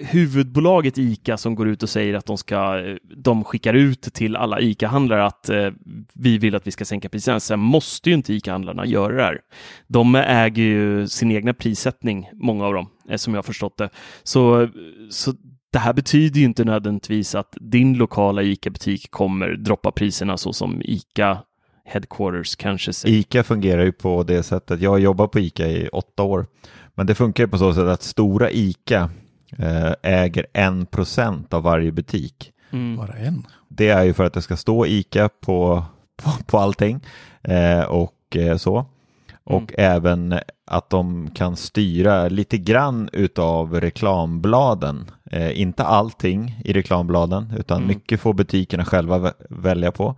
huvudbolaget ICA som går ut och säger att de ska, de skickar ut till alla ICA-handlare att eh, vi vill att vi ska sänka priserna. Sen måste ju inte ICA-handlarna göra det här. De äger ju sin egna prissättning, många av dem, eh, som jag har förstått det. Så, så det här betyder ju inte nödvändigtvis att din lokala ICA-butik kommer droppa priserna så som ICA Headquarters kanske säger. ICA fungerar ju på det sättet, jag har jobbat på ICA i åtta år, men det funkar ju på så sätt att stora ICA äger en procent av varje butik. Mm. Bara en. Det är ju för att det ska stå ICA på, på, på allting eh, och eh, så. Och även att de kan styra lite grann utav reklambladen. Eh, inte allting i reklambladen utan Mm. mycket får butikerna själva vä- välja på.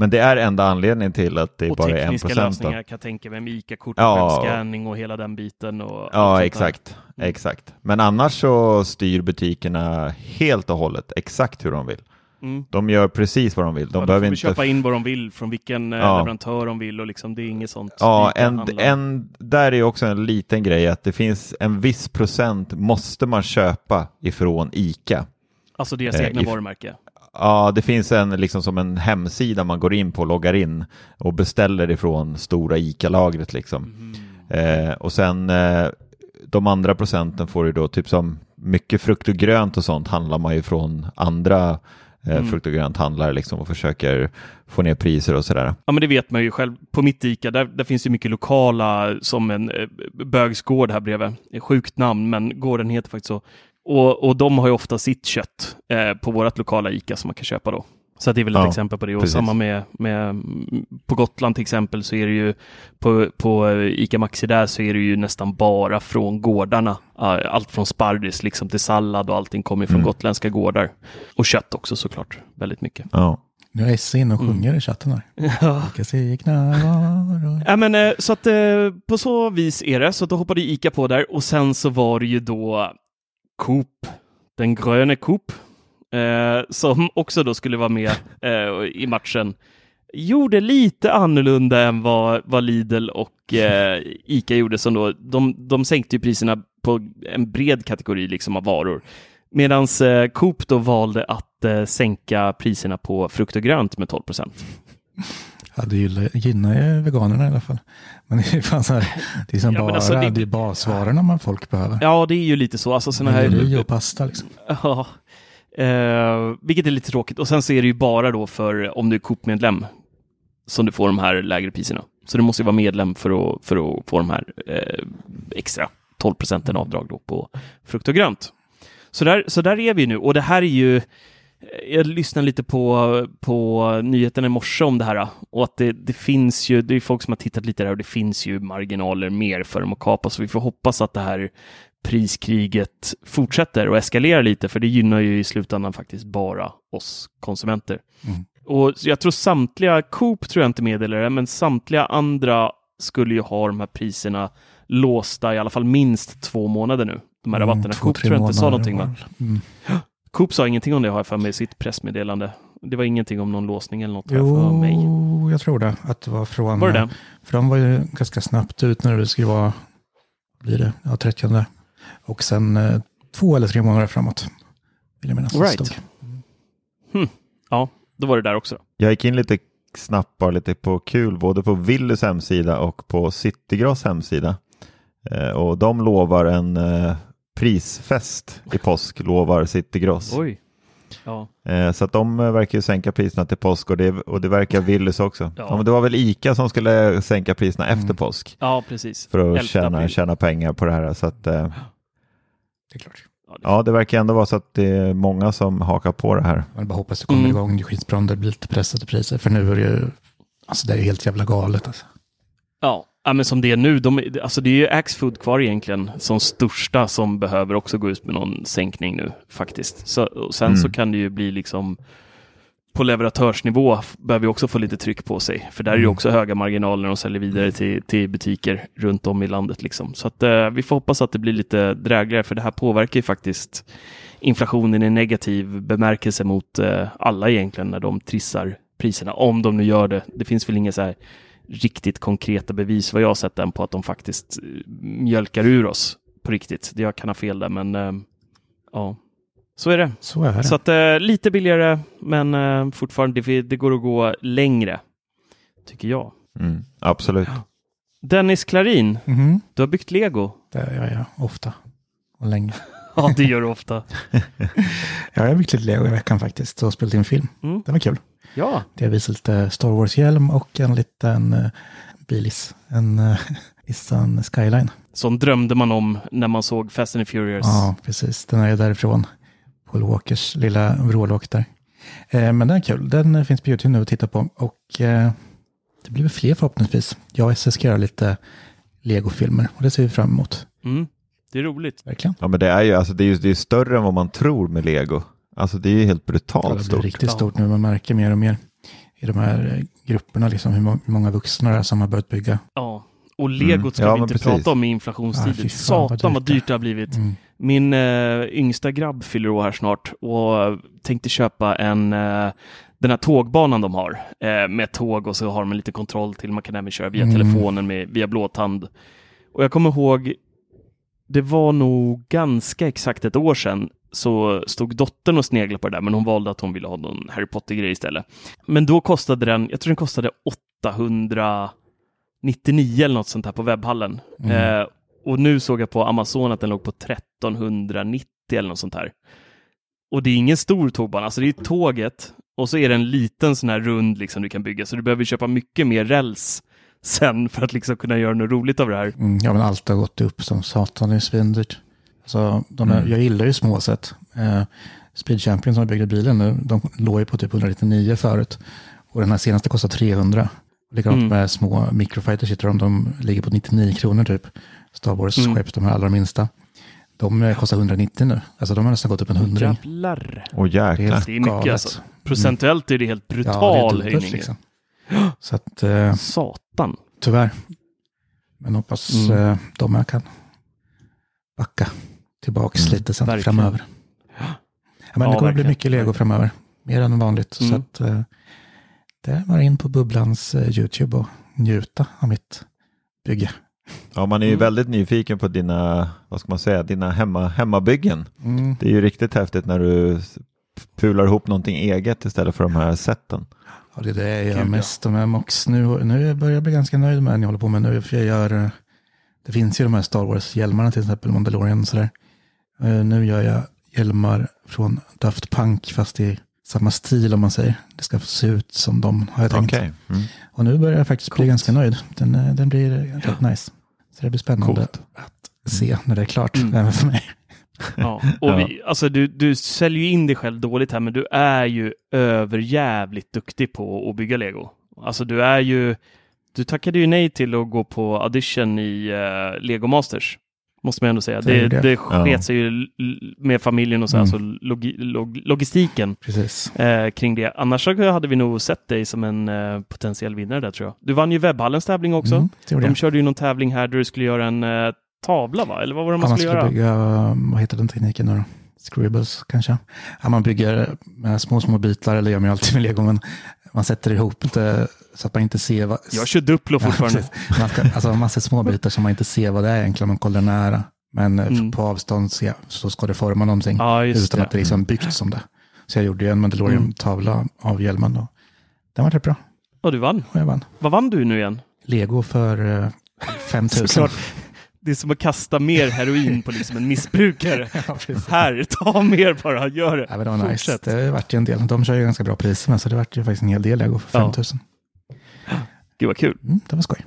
Men det är enda anledningen till att det och bara är en tekniska procent. lösningar kan jag tänka mig med ICA-kort, Ja. scanning och hela den biten. Och Ja, exakt. Mm. exakt. Men annars så styr butikerna helt och hållet exakt hur de vill. Mm. De gör precis vad de vill. De ja, de behöver får inte köpa in vad de vill från vilken eh, Ja. leverantör de vill och liksom, det är inget sånt. Ja, en, en, där är också en liten grej att det finns en viss procent måste man köpa ifrån ICA. Alltså deras eh, egna if- varumärke. Ja, det finns en, liksom som en hemsida man går in på loggar in och beställer ifrån stora ICA-lagret liksom. Mm. Eh, och sen eh, de andra procenten får ju då typ som mycket frukt och grönt och sånt handlar man ju från andra eh, Mm. frukt och grönt handlare liksom och försöker få ner priser och sådär. Ja, men det vet man ju själv. På mitt ICA, där, där finns det mycket lokala, som en eh, bögsgård här bredvid. Sjukt namn, men gården heter faktiskt så. Och, och de har ju ofta sitt kött eh, på vårt lokala ICA som man kan köpa då. Så det är väl ett Ja, exempel på det. Och precis. samma med, med mm, på Gotland till exempel så är det ju på, på ICA Maxi där så är det ju nästan bara från gårdarna. Allt från sparris liksom till sallad och allting kommer från Mm. gotländska gårdar. Och kött också såklart, väldigt mycket. Ja. Nu är Esse inne och Mm. sjunger i chatten här. Ja. Varor. Ja, men, eh, så att eh, på så vis är det. Så då hoppade Ica på där och sen så var det ju då Coop, den gröna Coop, eh, som också då skulle vara med eh, i matchen. Gjorde lite annorlunda än vad, vad Lidl och eh, Ica gjorde. Som då, de, de sänkte ju priserna på en bred kategori liksom av varor. Medan eh, Coop då valde att eh, sänka priserna på frukt och grönt med 12 procent. Ja, det gynnar ju veganerna i alla fall. Men det är fan så här, det är som Ja, men bara, alltså, det- det... är basvarorna man folk behöver. Ja, det är ju lite så. Alltså, såna här... Och pasta liksom. Ja, eh, vilket är lite tråkigt. Och sen så är det ju bara då för om du är Coop-medlem som du får de här lägre priserna. Så du måste ju vara medlem för att, för att få de här eh, extra 12 procenten avdrag då på frukt och grönt. Så där, så där är vi nu och det här är ju jag lyssnade lite på, på nyheterna i morse om det här och att det, det finns ju, det är folk som har tittat lite där och det finns ju marginaler mer för dem att kapa så vi får hoppas att det här priskriget fortsätter och eskalerar lite för det gynnar ju i slutändan faktiskt bara oss konsumenter. Mm. Och jag tror samtliga, Coop tror jag inte meddelar det, men samtliga andra skulle ju ha de här priserna låsta i alla fall minst två månader nu. De här rabatterna. Mm, två, Coop tror jag inte sa någonting va? Mm. Coop sa ingenting om det har jag för mig i sitt pressmeddelande. Det var ingenting om någon låsning eller något jag för mig. Jo, jag tror det. Att det var från... Var det det? För de var ju ganska snabbt ut när det skulle vara, blir det, ja 30. Och sen eh, två eller tre månader framåt. Vill jag minnas. Right. stod. Ja, då var det där också. Då. Jag gick in lite snabbt bara lite på kul både på Willys hemsida och på Citygross hemsida. Eh, och de lovar en eh, prisfest i påsk, lovar Citygross. Oj. Ja. Eh, Så att de eh, verkar ju sänka priserna till påsk och det, och det verkar Willys också. Ja. Ja. men det var väl ICA som skulle sänka priserna efter påsk ja, precis. för att 11 tjäna, tjäna pengar på det här. Så att, eh, Det är klart. Ja, det- ja, det verkar ändå vara så att det är många som hakar på det här. Man bara hoppas det kommer Mm. igång. Det är skitbra om det blir lite pressade priser. För nu är det ju, alltså det är ju helt jävla galet. Alltså. Ja. Ja, men som det är nu, de, alltså det är ju Axfood kvar egentligen som största som behöver också gå ut med någon sänkning nu faktiskt. Så, och sen Mm. så kan det ju bli liksom på leverantörsnivå behöver ju också få lite tryck på sig. För där är ju Mm. också höga marginaler och säljer vidare till, till butiker runt om i landet. Liksom. Så att, eh, vi får hoppas att det blir lite drägligare för det här påverkar ju faktiskt inflationen i negativ bemärkelse mot eh, alla egentligen när de trissar priserna. Om de nu gör det. Det finns väl inga så här riktigt konkreta bevis vad jag har sett än på att de faktiskt eh, mjölkar ur oss på riktigt. Det Jag kan ha fel där men eh, ja, så är det. Så är det. Så att eh, lite billigare men eh, fortfarande det, det går att gå längre. Tycker jag. Mm, absolut. Dennis Klarin, Mhm. du har byggt lego. Det gör jag ofta och länge. Ja, det gör du ofta. Ja, jag har byggt lite lego i veckan faktiskt och spelat in film. Mm. Det var kul. Ja, Det visat lite Star Wars-hjälm och en liten uh, bilis. En uh, Nissan Skyline. sån drömde man om när man såg Fast and Furious. Ja, precis. Den är därifrån. Paul Walkers lilla vrålåk där. Eh, men den är kul. Den eh, finns på YouTube nu att titta på. Och eh, det blir väl fler förhoppningsvis. Jag och SS ska göra lite Lego-filmer och det ser vi fram emot. Mm. Det är roligt. Verkligen. Ja, men det är ju alltså, det är, ju- det är större än vad man tror med lego. Alltså det är ju helt Ja, brutalt det blir stort. riktigt stort nu. Man märker mer och mer i de här eh, grupperna liksom, hur, må- hur många vuxna det är som har börjat bygga. Ja. Och legot ska Ja, vi inte precis. prata om i inflationstider. vad Satan vad dyrt det är. dyrt det har blivit. Mm. Min eh, yngsta grabb fyller år här snart och tänkte köpa en eh, den här tågbanan de har eh, med tåg och så har de en liten kontroll till. Man kan även köra via Mm. telefonen med, via blåtand. Och jag kommer ihåg, det var nog ganska exakt ett år sedan så stod dottern och sneglade på det där, men hon valde att hon ville ha någon Harry Potter-grej istället. Men då kostade den, jag tror den kostade 899 eller något sånt här på webbhallen. Mm. Eh, och nu såg jag på Amazon att den låg på 1390 eller något sånt här. Och det är ingen stor tågbana, alltså det är tåget och så är det en liten sån här rund liksom du kan bygga, så du behöver köpa mycket mer räls sen för att liksom kunna göra något roligt av det här. Mm, ja, men allt har gått upp som satan. Det är svindyrt. Alltså, de är, Mm. Jag gillar ju små set. Eh, Speed Champion som byggde bilen nu, de låg ju på typ 199 förut. Och den här senaste kostar 300. Och Likadant Mm. med små microfighters, de, de ligger på 99 kronor typ. Star Wars Mm. skepp, de här allra minsta. De eh, kostar 190 nu. Alltså de har nästan gått upp en hundring. Jävlar. Åh Det är jäklar. Det är mycket alltså. Procentuellt är det helt brutal Ja, det är höjning. liksom. Så att eh, Satan. tyvärr. Men hoppas Mm. eh, de här kan backa tillbaks Mm. lite sen Verkligen. framöver. Ja, men Ja, det kommer bli verkligen. mycket lego framöver. Mer än vanligt. Så Mm. att, eh, det är bara in på Bubblans eh, YouTube och njuta av mitt bygge. Ja, man är ju Mm. väldigt nyfiken på dina, vad ska man säga, dina hemma, hemmabyggen. Mm. Det är ju riktigt häftigt när du pular ihop någonting eget istället för de här sätten. Ja, det är det jag gör Gud, ja. mest. Här Mox nu, nu börjar jag bli ganska nöjd med den jag håller på med nu. För jag gör, eh, det finns ju de här Star Wars-hjälmarna till exempel, Mandalorian och sådär. Eh, Nu gör jag hjälmar från Daft Punk fast i samma stil om man säger. Det ska se ut som de har jag tänkt. Okej. Mm. Och nu börjar jag faktiskt bli Coolt. ganska nöjd. Den, eh, den blir rätt nice. Så det blir spännande Coolt. att se när det är klart, Mm. även för mig. Ja. Och vi, alltså du, du säljer ju in dig själv dåligt här, men du är ju överjävligt duktig på att bygga lego. Alltså du är ju, du tackade ju nej till att gå på audition i uh, Lego Masters. Måste man ändå säga. Det Det, sket sig ju med familjen och så, Mm. alltså logi, log, logistiken eh, kring det. Annars hade vi nog sett dig som en eh, potentiell vinnare där tror jag. Du vann ju webbhallens tävling också. Mm, De körde ju någon tävling här där du skulle göra en eh, tavla va? Eller vad var det Ja, man man skulle, skulle göra? bygga, vad heter den tekniken nu då? Scribbles kanske? Ja, man bygger med små, små bitar, eller gör man ju alltid med lego, men man sätter ihop det så att man inte ser vad... Jag kör Duplo Ja, fortfarande. precis. man ska, alltså massor små bitar som man inte ser vad det är egentligen, man kollar nära. Men eh, Mm. på avstånd se, så ska det forma någonting Ja, utan det. att det liksom är byggt som det. Så jag gjorde ju en Mandalorian-tavla av hjälmen och den var rätt bra. Och du vann. Och jag vann. Vad vann du nu igen? Lego för eh, 5 000. Såklart. Det är som att kasta mer heroin på liksom en missbrukare. Ja. Här, ta mer bara, gör det. Ja, men det var nice. Det vart ju en del. De kör ju ganska bra priser med, så det vart ju faktiskt en hel del. Jag går för Ja. 5000. Gud vad kul. Mm, det var skoj.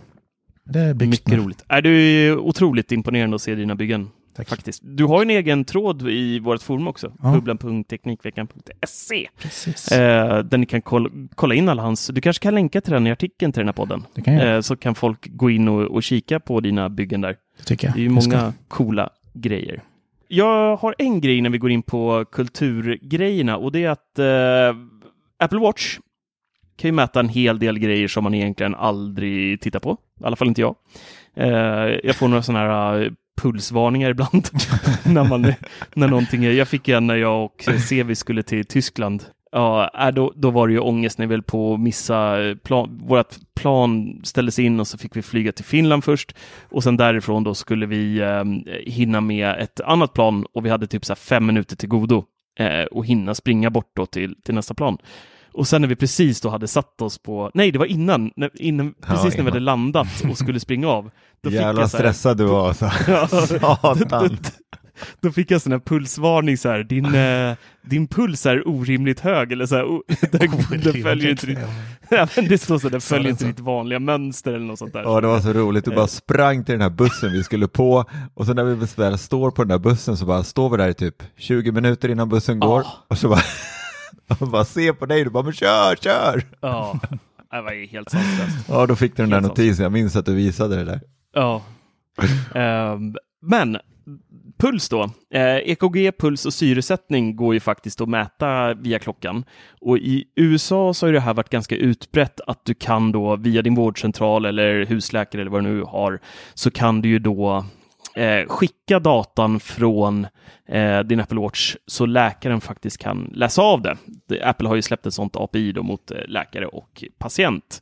Det är Mycket nu. roligt. Är du otroligt imponerande att se dina byggen. Tack. Faktiskt. Du har en egen tråd i vårt forum också. Ja. bubblan.teknikveckan.se eh, där ni kan kolla, kolla in alla hans... Du kanske kan länka till den i artikeln till den här podden. Eh, så kan folk gå in och, och kika på dina byggen där. Det tycker jag. Det är ju Det ska- många coola grejer. Jag har en grej när vi går in på kulturgrejerna och det är att eh, Apple Watch kan ju mäta en hel del grejer som man egentligen aldrig tittar på. I alla fall inte jag. Eh, jag får några sådana här eh, pulsvarningar ibland när, man, när någonting är. Jag fick en när jag och Sevi skulle till Tyskland. Ja, äh, då, då var det ju ångest när vi höll på att missa eh, plan. Vårt plan ställdes in och så fick vi flyga till Finland först och sen därifrån då skulle vi eh, hinna med ett annat plan och vi hade typ så fem minuter till godo eh, och hinna springa bort då till, till nästa plan. Och sen när vi precis då hade satt oss på, nej det var innan, när, innan Ja, precis när vi innan. hade landat och skulle springa av. Då fick Jävla jag så här- stressad du var alltså. Ja, Satan. då fick jag sån här pulsvarning så här, din, eh, din puls är orimligt hög eller så här, o- den, den följer inte ditt, ja, men det står så, den följer inte ditt vanliga mönster eller något sånt där. Ja, det var så roligt. Du bara sprang till den här bussen vi skulle på och så när vi väl står på den där bussen så bara står vi där i typ 20 minuter innan bussen går Ja. och så bara, och bara ser på dig, du bara men kör, kör! Ja, det var ju helt sanslöst. Ja, då fick du den där Helt notisen, jag minns att du visade det där. Ja. Ehm, men puls då. Eh, EKG, puls och syresättning går ju faktiskt att mäta via klockan. Och i USA så har ju det här varit ganska utbrett att du kan då via din vårdcentral eller husläkare eller vad du nu har så kan du ju då eh, skicka datan från eh, din Apple Watch så läkaren faktiskt kan läsa av det. Apple har ju släppt ett sånt API då mot eh, läkare och patient.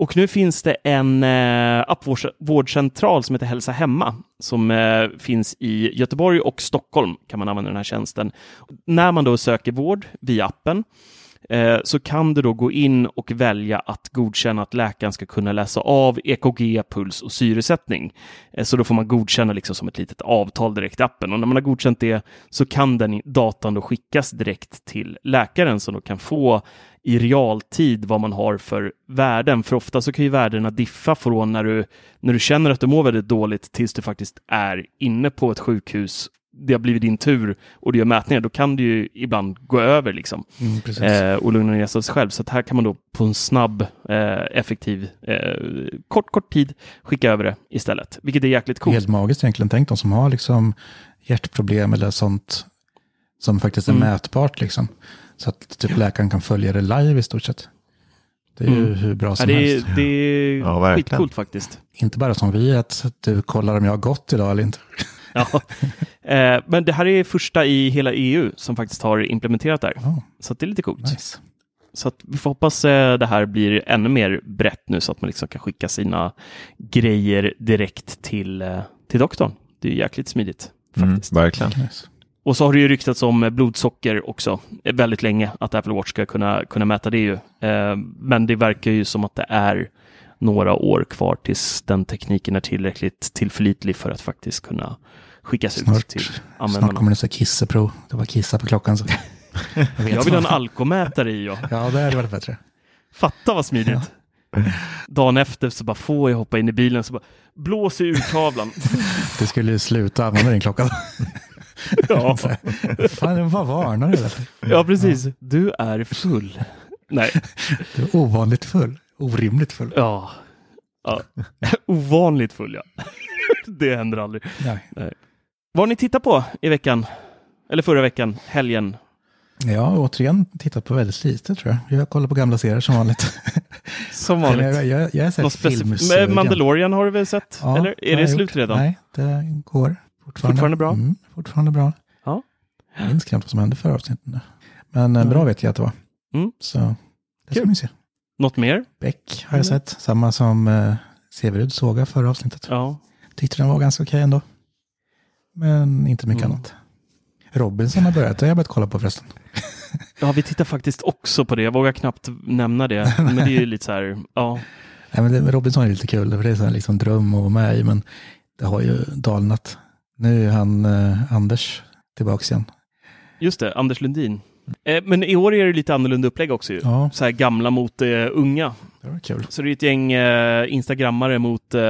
Och nu finns det en eh, appvårdcentral som heter Hälsa Hemma som eh, finns i Göteborg och Stockholm kan man använda den här tjänsten. När man då söker vård via appen Eh, så kan du då gå in och välja att godkänna att läkaren ska kunna läsa av EKG, puls och syresättning. Eh, så då får man godkänna liksom som ett litet avtal direkt i appen och när man har godkänt det så kan den datan då skickas direkt till läkaren som då kan få i realtid vad man har för värden. För ofta så kan ju värdena diffa från när du, när du känner att du mår väldigt dåligt tills du faktiskt är inne på ett sjukhus. Det har blivit din tur och du gör mätningar. Då kan du ju ibland gå över liksom Mm, eh, och lugna ner sig själv. Så att här kan man då på en snabb, eh, effektiv, eh, kort, kort tid skicka över det istället. Vilket är jäkligt coolt. Helt magiskt egentligen. Tänk de som har liksom hjärtproblem eller sånt som faktiskt är Mm. mätbart. Liksom. Så att typ läkaren kan följa det live i stort sett. Det är ju Mm. hur bra Ja, som det, helst. är, det är Ja, skitcoolt faktiskt. Inte bara som vi, att du kollar om jag har gått idag eller inte. Ja. Eh, men det här är första i hela EU som faktiskt har implementerat det här. Ja, Så att det är lite coolt. nice. Så att vi får hoppas eh, det här blir ännu mer brett nu så att man liksom kan skicka sina grejer direkt till, eh, till doktorn. Det är jäkligt smidigt. Mm, Faktiskt. verkligen. nice. Och så har det ju ryktats om eh, blodsocker också eh, väldigt länge, att Apple Watch ska kunna, kunna mäta det ju. Eh, Men det verkar ju som att det är några år kvar tills den tekniken är tillräckligt tillförlitlig för att faktiskt kunna skickas ut Snart, till snart användarna. kommer det så kisseprov. Det var kissa på klockan. Så. Jag, Jag vill ha en alkomätare i, ja. Ja, det hade varit bättre. Fatta vad smidigt. Dagen efter så bara får jag hoppa in i bilen så bara blåser ur tavlan. Du skulle ju sluta använda din klocka. Ja. Fan, vad varnar du? ja, precis. Du är full. Nej, Du är ovanligt full. Orimligt full. ja. ja. Ovanligt full, ja. Det händer aldrig. Nej. Vad har ni tittat på i veckan? Eller förra veckan, helgen? Jag har återigen tittat på väldigt lite tror jag. Jag kollar på gamla serier som vanligt. Som vanligt. jag, jag, jag specif- filmsugen. Men Mandalorian har du väl sett? Ja, Eller är har det slut gjort. redan? Nej, det går fortfarande. Fortfarande bra? Mm, fortfarande bra. Ja. Jag minns knappt vad som hände förra avsnittet. Men eh, bra vet jag att det var. Mm. Så det ska Kul. vi se. Något mer? Beck har jag sett. Samma som eh, Severud såga förra avsnittet. Ja. Tyckte den var ganska okej ändå. Men inte mycket Mm. annat. Robinson har börjat. Det har jag börjat kolla på förresten. ja, vi tittar faktiskt också på det. Jag vågar knappt nämna det. Men det är ju lite så här, ja. Nej, men det, Robinson är lite kul. För det är så här liksom dröm att vara med i. Men det har ju dalnat. Nu är han eh, Anders tillbaks igen. Just det, Anders Lundin. Eh, men i år är det lite annorlunda upplägg också ju. Ja, Så här gamla mot eh, unga. det var kul. Så det är ett gäng eh, instagrammare mot eh,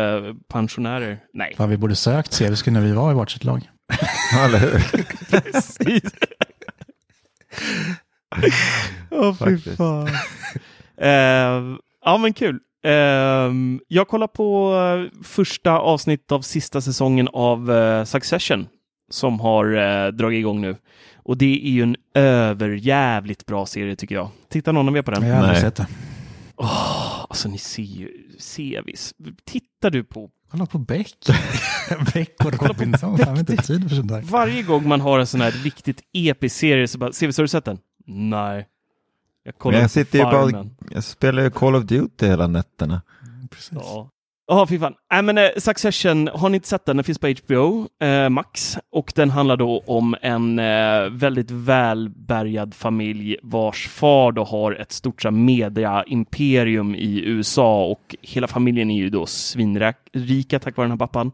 pensionärer. Nej. Fan, vi borde sökt seriska när vi var i varsitt lag. Ja, eller hur? Precis. Åh, fy fan. Ja, men kul. Jag kollar på första avsnittet av sista säsongen av Succession som har dragit igång nu. Och det är ju en överjävligt bra serie tycker jag. Tittar någon av er på den? Jag har aldrig sett det. Åh, alltså ni ser ju, ser visst. Tittar du på Kolla på Beck. Beck och Robinson. Fan, inte tid för sånt där. Varje gång man har en sån här riktigt episk serie så bara, Sevis har du sett den? Nej. Jag kollar Men jag sitter ju bara-. Jag spelar ju Call of Duty hela nätterna. Precis. Ja. Ja, fy fan. Nej, men eh, Succession, har ni inte sett den? Den finns på HBO eh, Max och den handlar då om en eh, väldigt välbärgad familj vars far då har ett stort så här, media-imperium i USA och hela familjen är ju då svinrika tack vare den här pappan.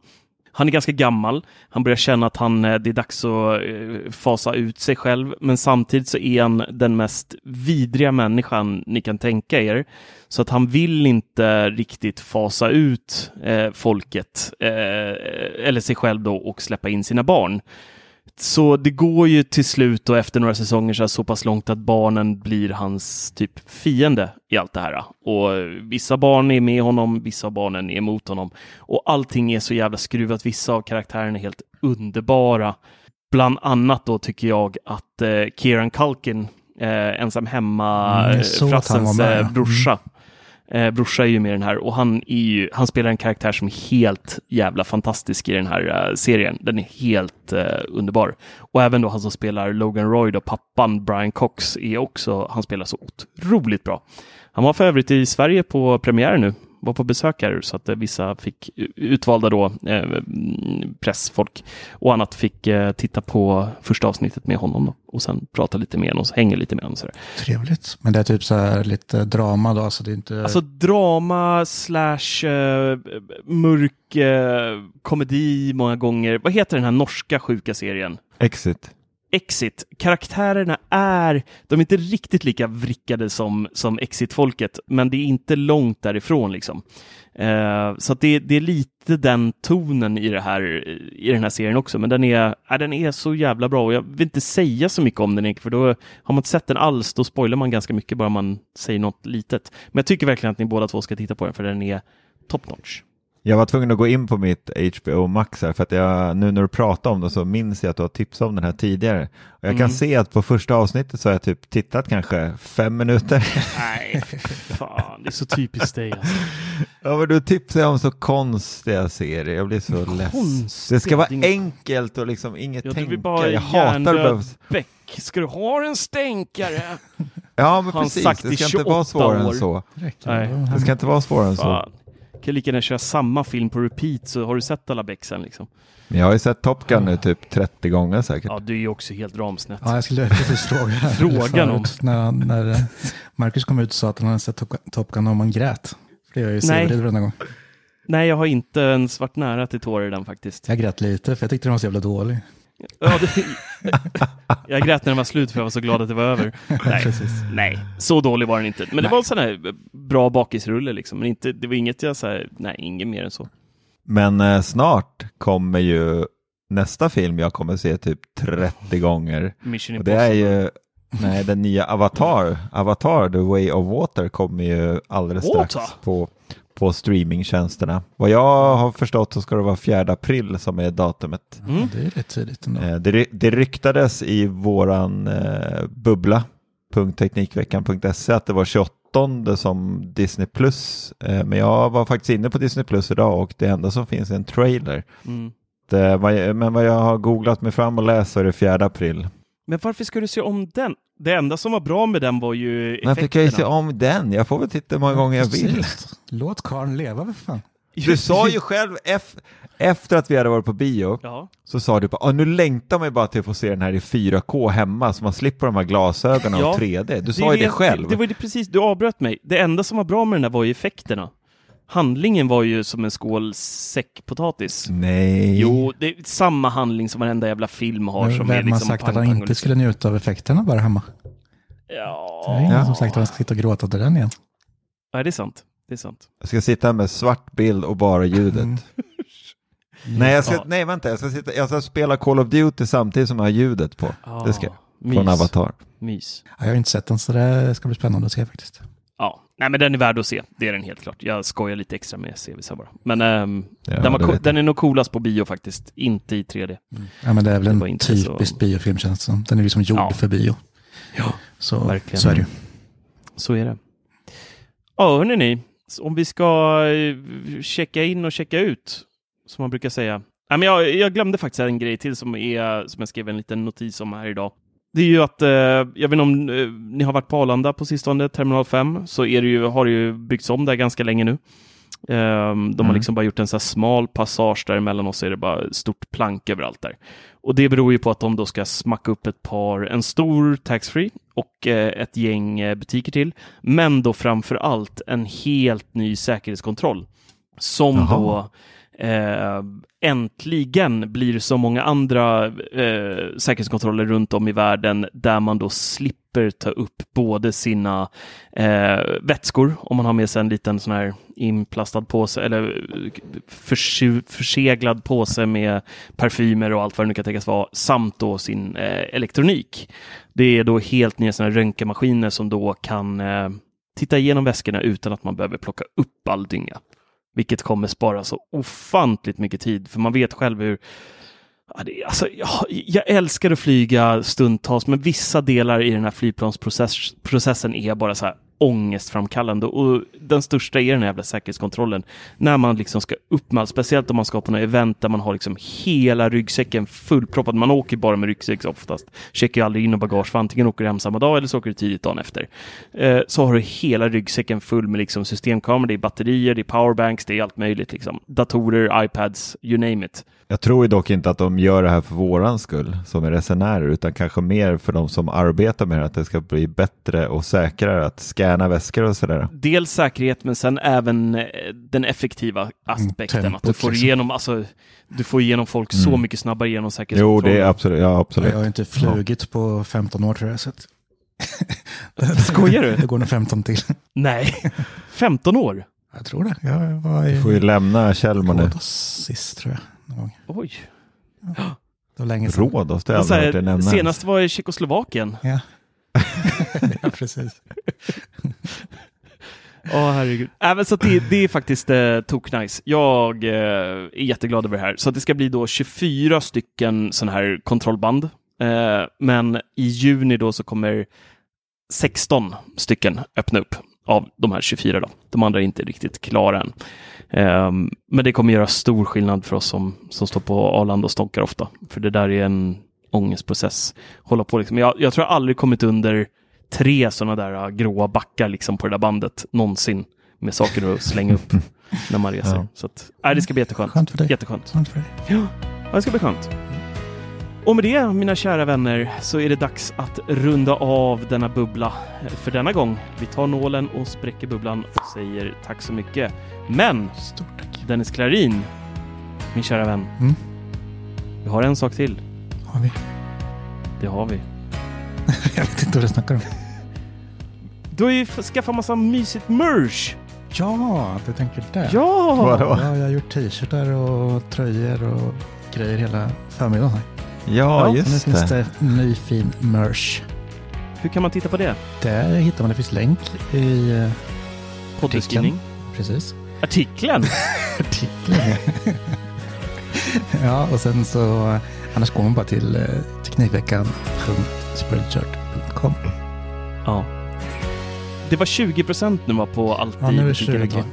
Han är ganska gammal. Han börjar känna att han, eh, det är dags att eh, fasa ut sig själv, men samtidigt så är han den mest vidriga människan ni kan tänka er. Så att han vill inte riktigt fasa ut eh, folket, eh, eller sig själv då, och släppa in sina barn. Så det går ju till slut och efter några säsonger så, så pass långt att barnen blir hans typ fiende i allt det här. Och vissa barn är med honom, vissa av barnen är emot honom. Och allting är så jävla skruvat. Vissa av karaktärerna är helt underbara. Bland annat då tycker jag att eh, Kieran Culkin, eh, ensam hemma, Mm, mm, eh, brorsa. Eh, brorsa är ju med i den här och han, är ju, han spelar en karaktär som är helt jävla fantastisk i den här eh, serien. Den är helt eh, underbar. Och även då han som spelar Logan Roy, då, pappan Brian Cox, är också, han spelar så otroligt bra. Han var för övrigt i Sverige på premiär nu, var på besök här så att eh, vissa fick utvalda då eh, pressfolk och annat fick eh, titta på första avsnittet med honom då, och sen prata lite med honom och hänga lite med honom. Så där. Trevligt. Men det är typ så här lite drama då, så det är inte... Alltså drama slash eh, mörk komedi många gånger. Vad heter den här norska sjuka serien? Exit. Exit. Karaktärerna är, de är inte riktigt lika vrickade som, som Exit-folket, men det är inte långt därifrån liksom. Eh, så att det, det är lite den tonen i, det här, i den här serien också, men den är, äh, den är så jävla bra och jag vill inte säga så mycket om den, för då har man inte sett den alls, då spoilar man ganska mycket bara man säger något litet. Men jag tycker verkligen att ni båda två ska titta på den, för den är top notch. Jag var tvungen att gå in på mitt HBO Max här för att jag, nu när du pratar om det så minns jag att du har tipsat om den här tidigare. Och jag kan Mm. se att på första avsnittet så har jag typ tittat kanske fem minuter. Nej, fan, det är så typiskt dig alltså. Ja men du tipsar om så konstiga serier, jag blir så less. Det ska vara det enkelt och liksom inget Ja, tänka. bara jag hatar att behöva... Ska du ha en stänkare? Ja men han precis, sagt det ska inte 28 vara svårare år. än så. Då- Det ska inte vara svårare än så. Kan lika gärna köra samma film på repeat så har du sett alla Beck sen liksom. Men jag har ju sett Top Gun nu typ 30 gånger säkert. Ja, du är ju också helt ramsnett. Ja, jag skulle precis fråga. Frågan om- När, han- när eh, Marcus kom ut och sa att han hade sett Top Gun- om han grät. För det gör jag ju Nej. Severid varenda gång. Nej, jag har inte ens varit nära till tårar i den faktiskt. Jag grät lite för jag tyckte den var så jävla dålig. Ja, det... jag grät när den var slut för jag var så glad att det var över. Nej, nej så dålig var den inte. Men det Nej. var en sån här bra bakisrulle liksom. Men inte, det var inget jag sa, nej, inget mer än så. Men eh, snart kommer ju nästa film jag kommer se typ 30 gånger. Mission Och det är Impossible. ju nej, den nya Avatar. Avatar, The Way of Water kommer ju alldeles strax Water? på, på streamingtjänsterna. Vad jag har förstått så ska det vara 4 april som är datumet. Mm. Det är rätt tidigt ändå. Eh, Det, ry- det ryktades i våran eh, bubbla, .teknikveckan.se, att det var 28 som Disney Plus. Eh, men jag var faktiskt inne på Disney Plus idag och det enda som finns är en trailer. Mm. Det, men vad jag har googlat mig fram och läst så är det 4 april. Men varför ska du se om den? Det enda som var bra med den var ju effekterna. Men fick jag ju se om den? Jag får väl titta hur många gånger jag vill. Låt karln leva för fan. Du sa ju själv ef- efter att vi hade varit på bio Ja, så sa du bara "Åh, nu längtar man ju bara till att få se den här i 4K hemma så man slipper de här glasögonen Ja, och 3D. Du det sa ju det själv. Det var ju det precis, du avbröt mig. Det enda som var bra med den där var ju effekterna. Handlingen var ju som en skål säckpotatis. Nej. Jo, det är samma handling som varenda jävla film har. Men Som Vem är har liksom sagt att han inte liksom- skulle njuta av effekterna bara hemma? Det är Ja, ingen som sagt att han ska sitta och gråta till den igen. ja, det är sant. Det är sant. Jag ska sitta med svart bild och bara ljudet. Mm. Nej, jag ska, Ja. nej, vänta, jag ska, sitta, jag ska spela Call of Duty samtidigt som jag har ljudet på. Det ska jag. mys. Från Avatar. Mys. Ja, Jag har inte sett den så det ska bli spännande att se faktiskt. Nej men den är värd att se. Det är den helt klart. Jag skojar lite extra med CVC bara. Men ehm, Ja, den, var den är nog coolast på bio faktiskt. Inte i 3D. Ja, men det är väl Det en inte så- typisk biofilm känns det som. Den är liksom gjord Ja. för bio. Ja, Så, verkligen. så är det ju. Så är det. Ja, hörni ni. Om vi ska eh, checka in och checka ut, som man brukar säga. Ja, men jag, jag glömde faktiskt en grej till som, är, som jag skrev en liten notis om här idag. Det är ju att, eh, jag vet inte om eh, ni har varit på Arlanda på sistone, Terminal 5, så är det ju, har det ju byggts om där ganska länge nu. Ehm, de har Mm. liksom bara gjort en så smal passage däremellan och så är det bara stort plank överallt där. Och det beror ju på att de då ska smacka upp ett par, en stor taxfree och eh, ett gäng eh, butiker till. Men då framför allt en helt ny säkerhetskontroll. Som Jaha. då eh, äntligen blir så många andra eh, säkerhetskontroller runt om i världen där man då slipper ta upp både sina eh, vätskor, om man har med sig en liten sån här inplastad påse eller eh, förseglad påse med parfymer och allt vad det nu kan tänkas vara, samt då sin eh, elektronik. Det är då helt nya såna här röntgenmaskiner som då kan eh, titta igenom väskorna utan att man behöver plocka upp all dynga. Vilket kommer spara så ofantligt mycket tid, för man vet själv hur alltså, jag, jag älskar att flyga stundtals, men vissa delar i den här flygplansprocessen är bara så här ångestframkallande och den största är den här jävla säkerhetskontrollen. När man liksom ska upp med allt, speciellt om man ska på något event där man har liksom hela ryggsäcken fullproppad. Man åker bara med ryggsäck oftast. Checkar ju aldrig in och bagage, för antingen åker du hem samma dag eller så åker du tidigt dagen efter. Eh, så har du hela ryggsäcken full med liksom systemkameror, det är batterier, det är powerbanks, det är allt möjligt. Liksom. Datorer, iPads, you name it. Jag tror ju dock inte att de gör det här för våran skull som är resenärer utan kanske mer för de som arbetar med det, att det ska bli bättre och säkrare att scanna väskor och sådär. dels säkerhet men sen även eh, den effektiva aspekten. tempot, att du får, liksom. igenom, alltså, du får igenom folk så Mm. mycket snabbare genom Jo, säkerhetskontrollen. det är absolut. Ja, absolut. Jag har inte flugit på 15 år tror jag. Så att... Skojar du? Det går nog 15 till. Nej, 15 år? Jag tror det. Jag var i Du får ju lämna Kjellman nu. Sist tror jag. Någon gång. Oj. Det var länge sedan. Rhodos, det har jag aldrig hört dig nämna. senast var i Tjeckoslovakien. Ja. ja, precis. Åh herregud. Äh, Även så att det, det är faktiskt eh, toknice. Jag eh, är jätteglad över det här. Så att det ska bli då 24 stycken sådana här kontrollband. Eh, men i juni då så kommer 16 stycken öppna upp av de här 24 då. De andra är inte riktigt klara än. Eh, men det kommer göra stor skillnad för oss som, som står på Arlanda och stånkar ofta. För det där är en ångestprocess. Hålla på liksom. jag, jag tror jag aldrig kommit under tre sådana där uh, gråa backar liksom på det där bandet någonsin med saker att slänga upp när man reser. Ja. Så att, nej, det ska bli jätteskönt. Skönt för dig. Jätteskönt. Skönt för dig. Ja, det ska bli skönt. Och med det, mina kära vänner, så är det dags att runda av denna bubbla för denna gång. Vi tar nålen och spräcker bubblan och säger tack så mycket. Men Stort tack. Dennis Klarin, min kära vän, Mm. vi har en sak till. Har vi? Det har vi. Jag vet inte vad du snackar om. Du har ju skaffat massa mysigt merch. Ja, du tänker där. Ja! Vadå? Ja, jag har gjort t-shirtar och tröjor och grejer hela förmiddagen. Här. Ja, Ja, Så nu just finns det. det ny fin merch. Hur kan man titta på det? Där hittar man, det finns länk i eh, Poddbeskrivning? precis. Artikeln? artikeln. ja, och sen så, annars går man bara till eh, teknikveckan.spreadshirt.com. ja. Det var 20 procent nu va, på allt Ja, i nu är det butiken ett 20. tag.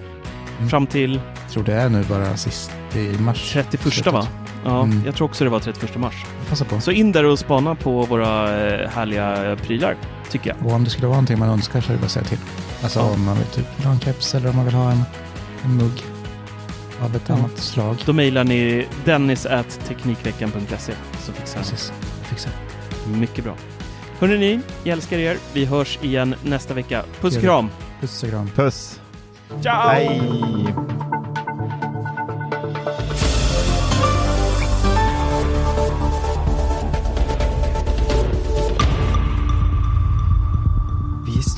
Fram till Jag tror det är nu bara sist i mars. 31 va? Ja, Mm. jag tror också det var 31 mars. Passa på. Så in där och spana på våra eh, härliga prylar, tycker jag. Och om det skulle vara någonting man önskar så är det bara att säga till. Alltså Ja. om man vill typ vill ha en keps eller om man vill ha en, en mugg av ett Ja. annat slag. Då mejlar ni dennis.teknikveckan.se så fixar Precis, fixar. Mycket bra. Hörrni ni, jag älskar er. Vi hörs igen nästa vecka. Puss och kram! Puss och kram. Puss. Ciao! Hej!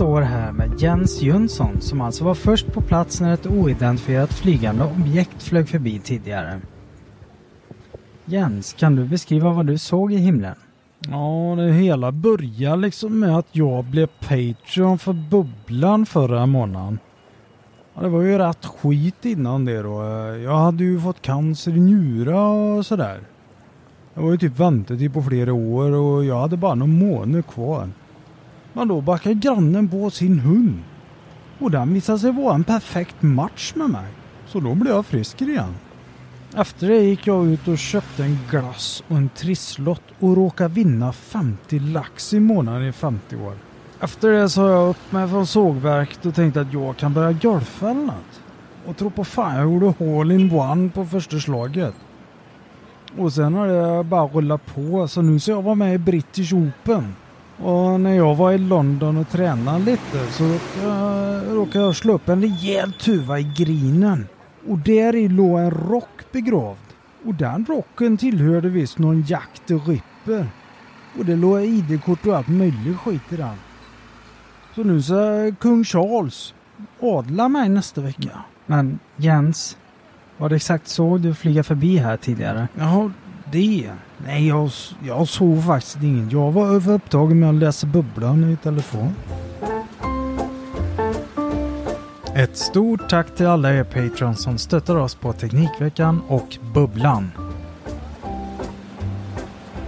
Står här med Jens Jönsson som alltså var först på plats när ett oidentifierat flygande objekt flög förbi tidigare. Jens, kan du beskriva vad du såg i himlen? Ja, det hela började liksom med att jag blev Patreon för Bubblan förra månaden. Ja, det var ju rätt skit innan det då. Jag hade ju fått cancer i njura och sådär. Jag var ju typ väntetid på flera år och jag hade bara någon månad kvar. Men då backade grannen på sin hund. Och den visade sig vara en perfekt match med mig. Så då blev jag frisk igen. Efter det gick jag ut och köpte en glass och en trisslott och råkade vinna 50 lax i månaden i 50 år. Efter det sa jag upp mig från sågverket och tänkte att jag kan börja golfa eller något. Och tro på fan jag gjorde all in one på första slaget. Och sen har det bara rullat på så nu ska jag vara med i British Open. Och när jag var i London och tränade lite så råkade, råkade jag slå upp en rejäl tuva i grinen. Och där i låg en rock begravd. Och den rocken tillhörde visst någon Jack the Ripper. Och det låg ID-kort och allt möjligt skit i den. Så nu ska kung Charles adla mig nästa vecka. Men Jens, var det exakt så du flyga förbi här tidigare? Jaha, det? Nej, jag, jag såg faktiskt inget. Jag var överupptagen med att läsa bubblan i telefon. Ett stort tack till alla er patrons som stöttar oss på Teknikveckan och Bubblan.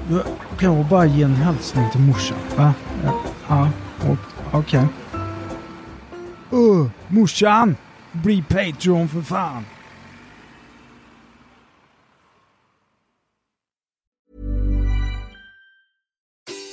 Jag kan jag bara ge en hälsning till morsan? Va? Ja, ja okej. okej. Öh, morsan! Bli Patreon för fan!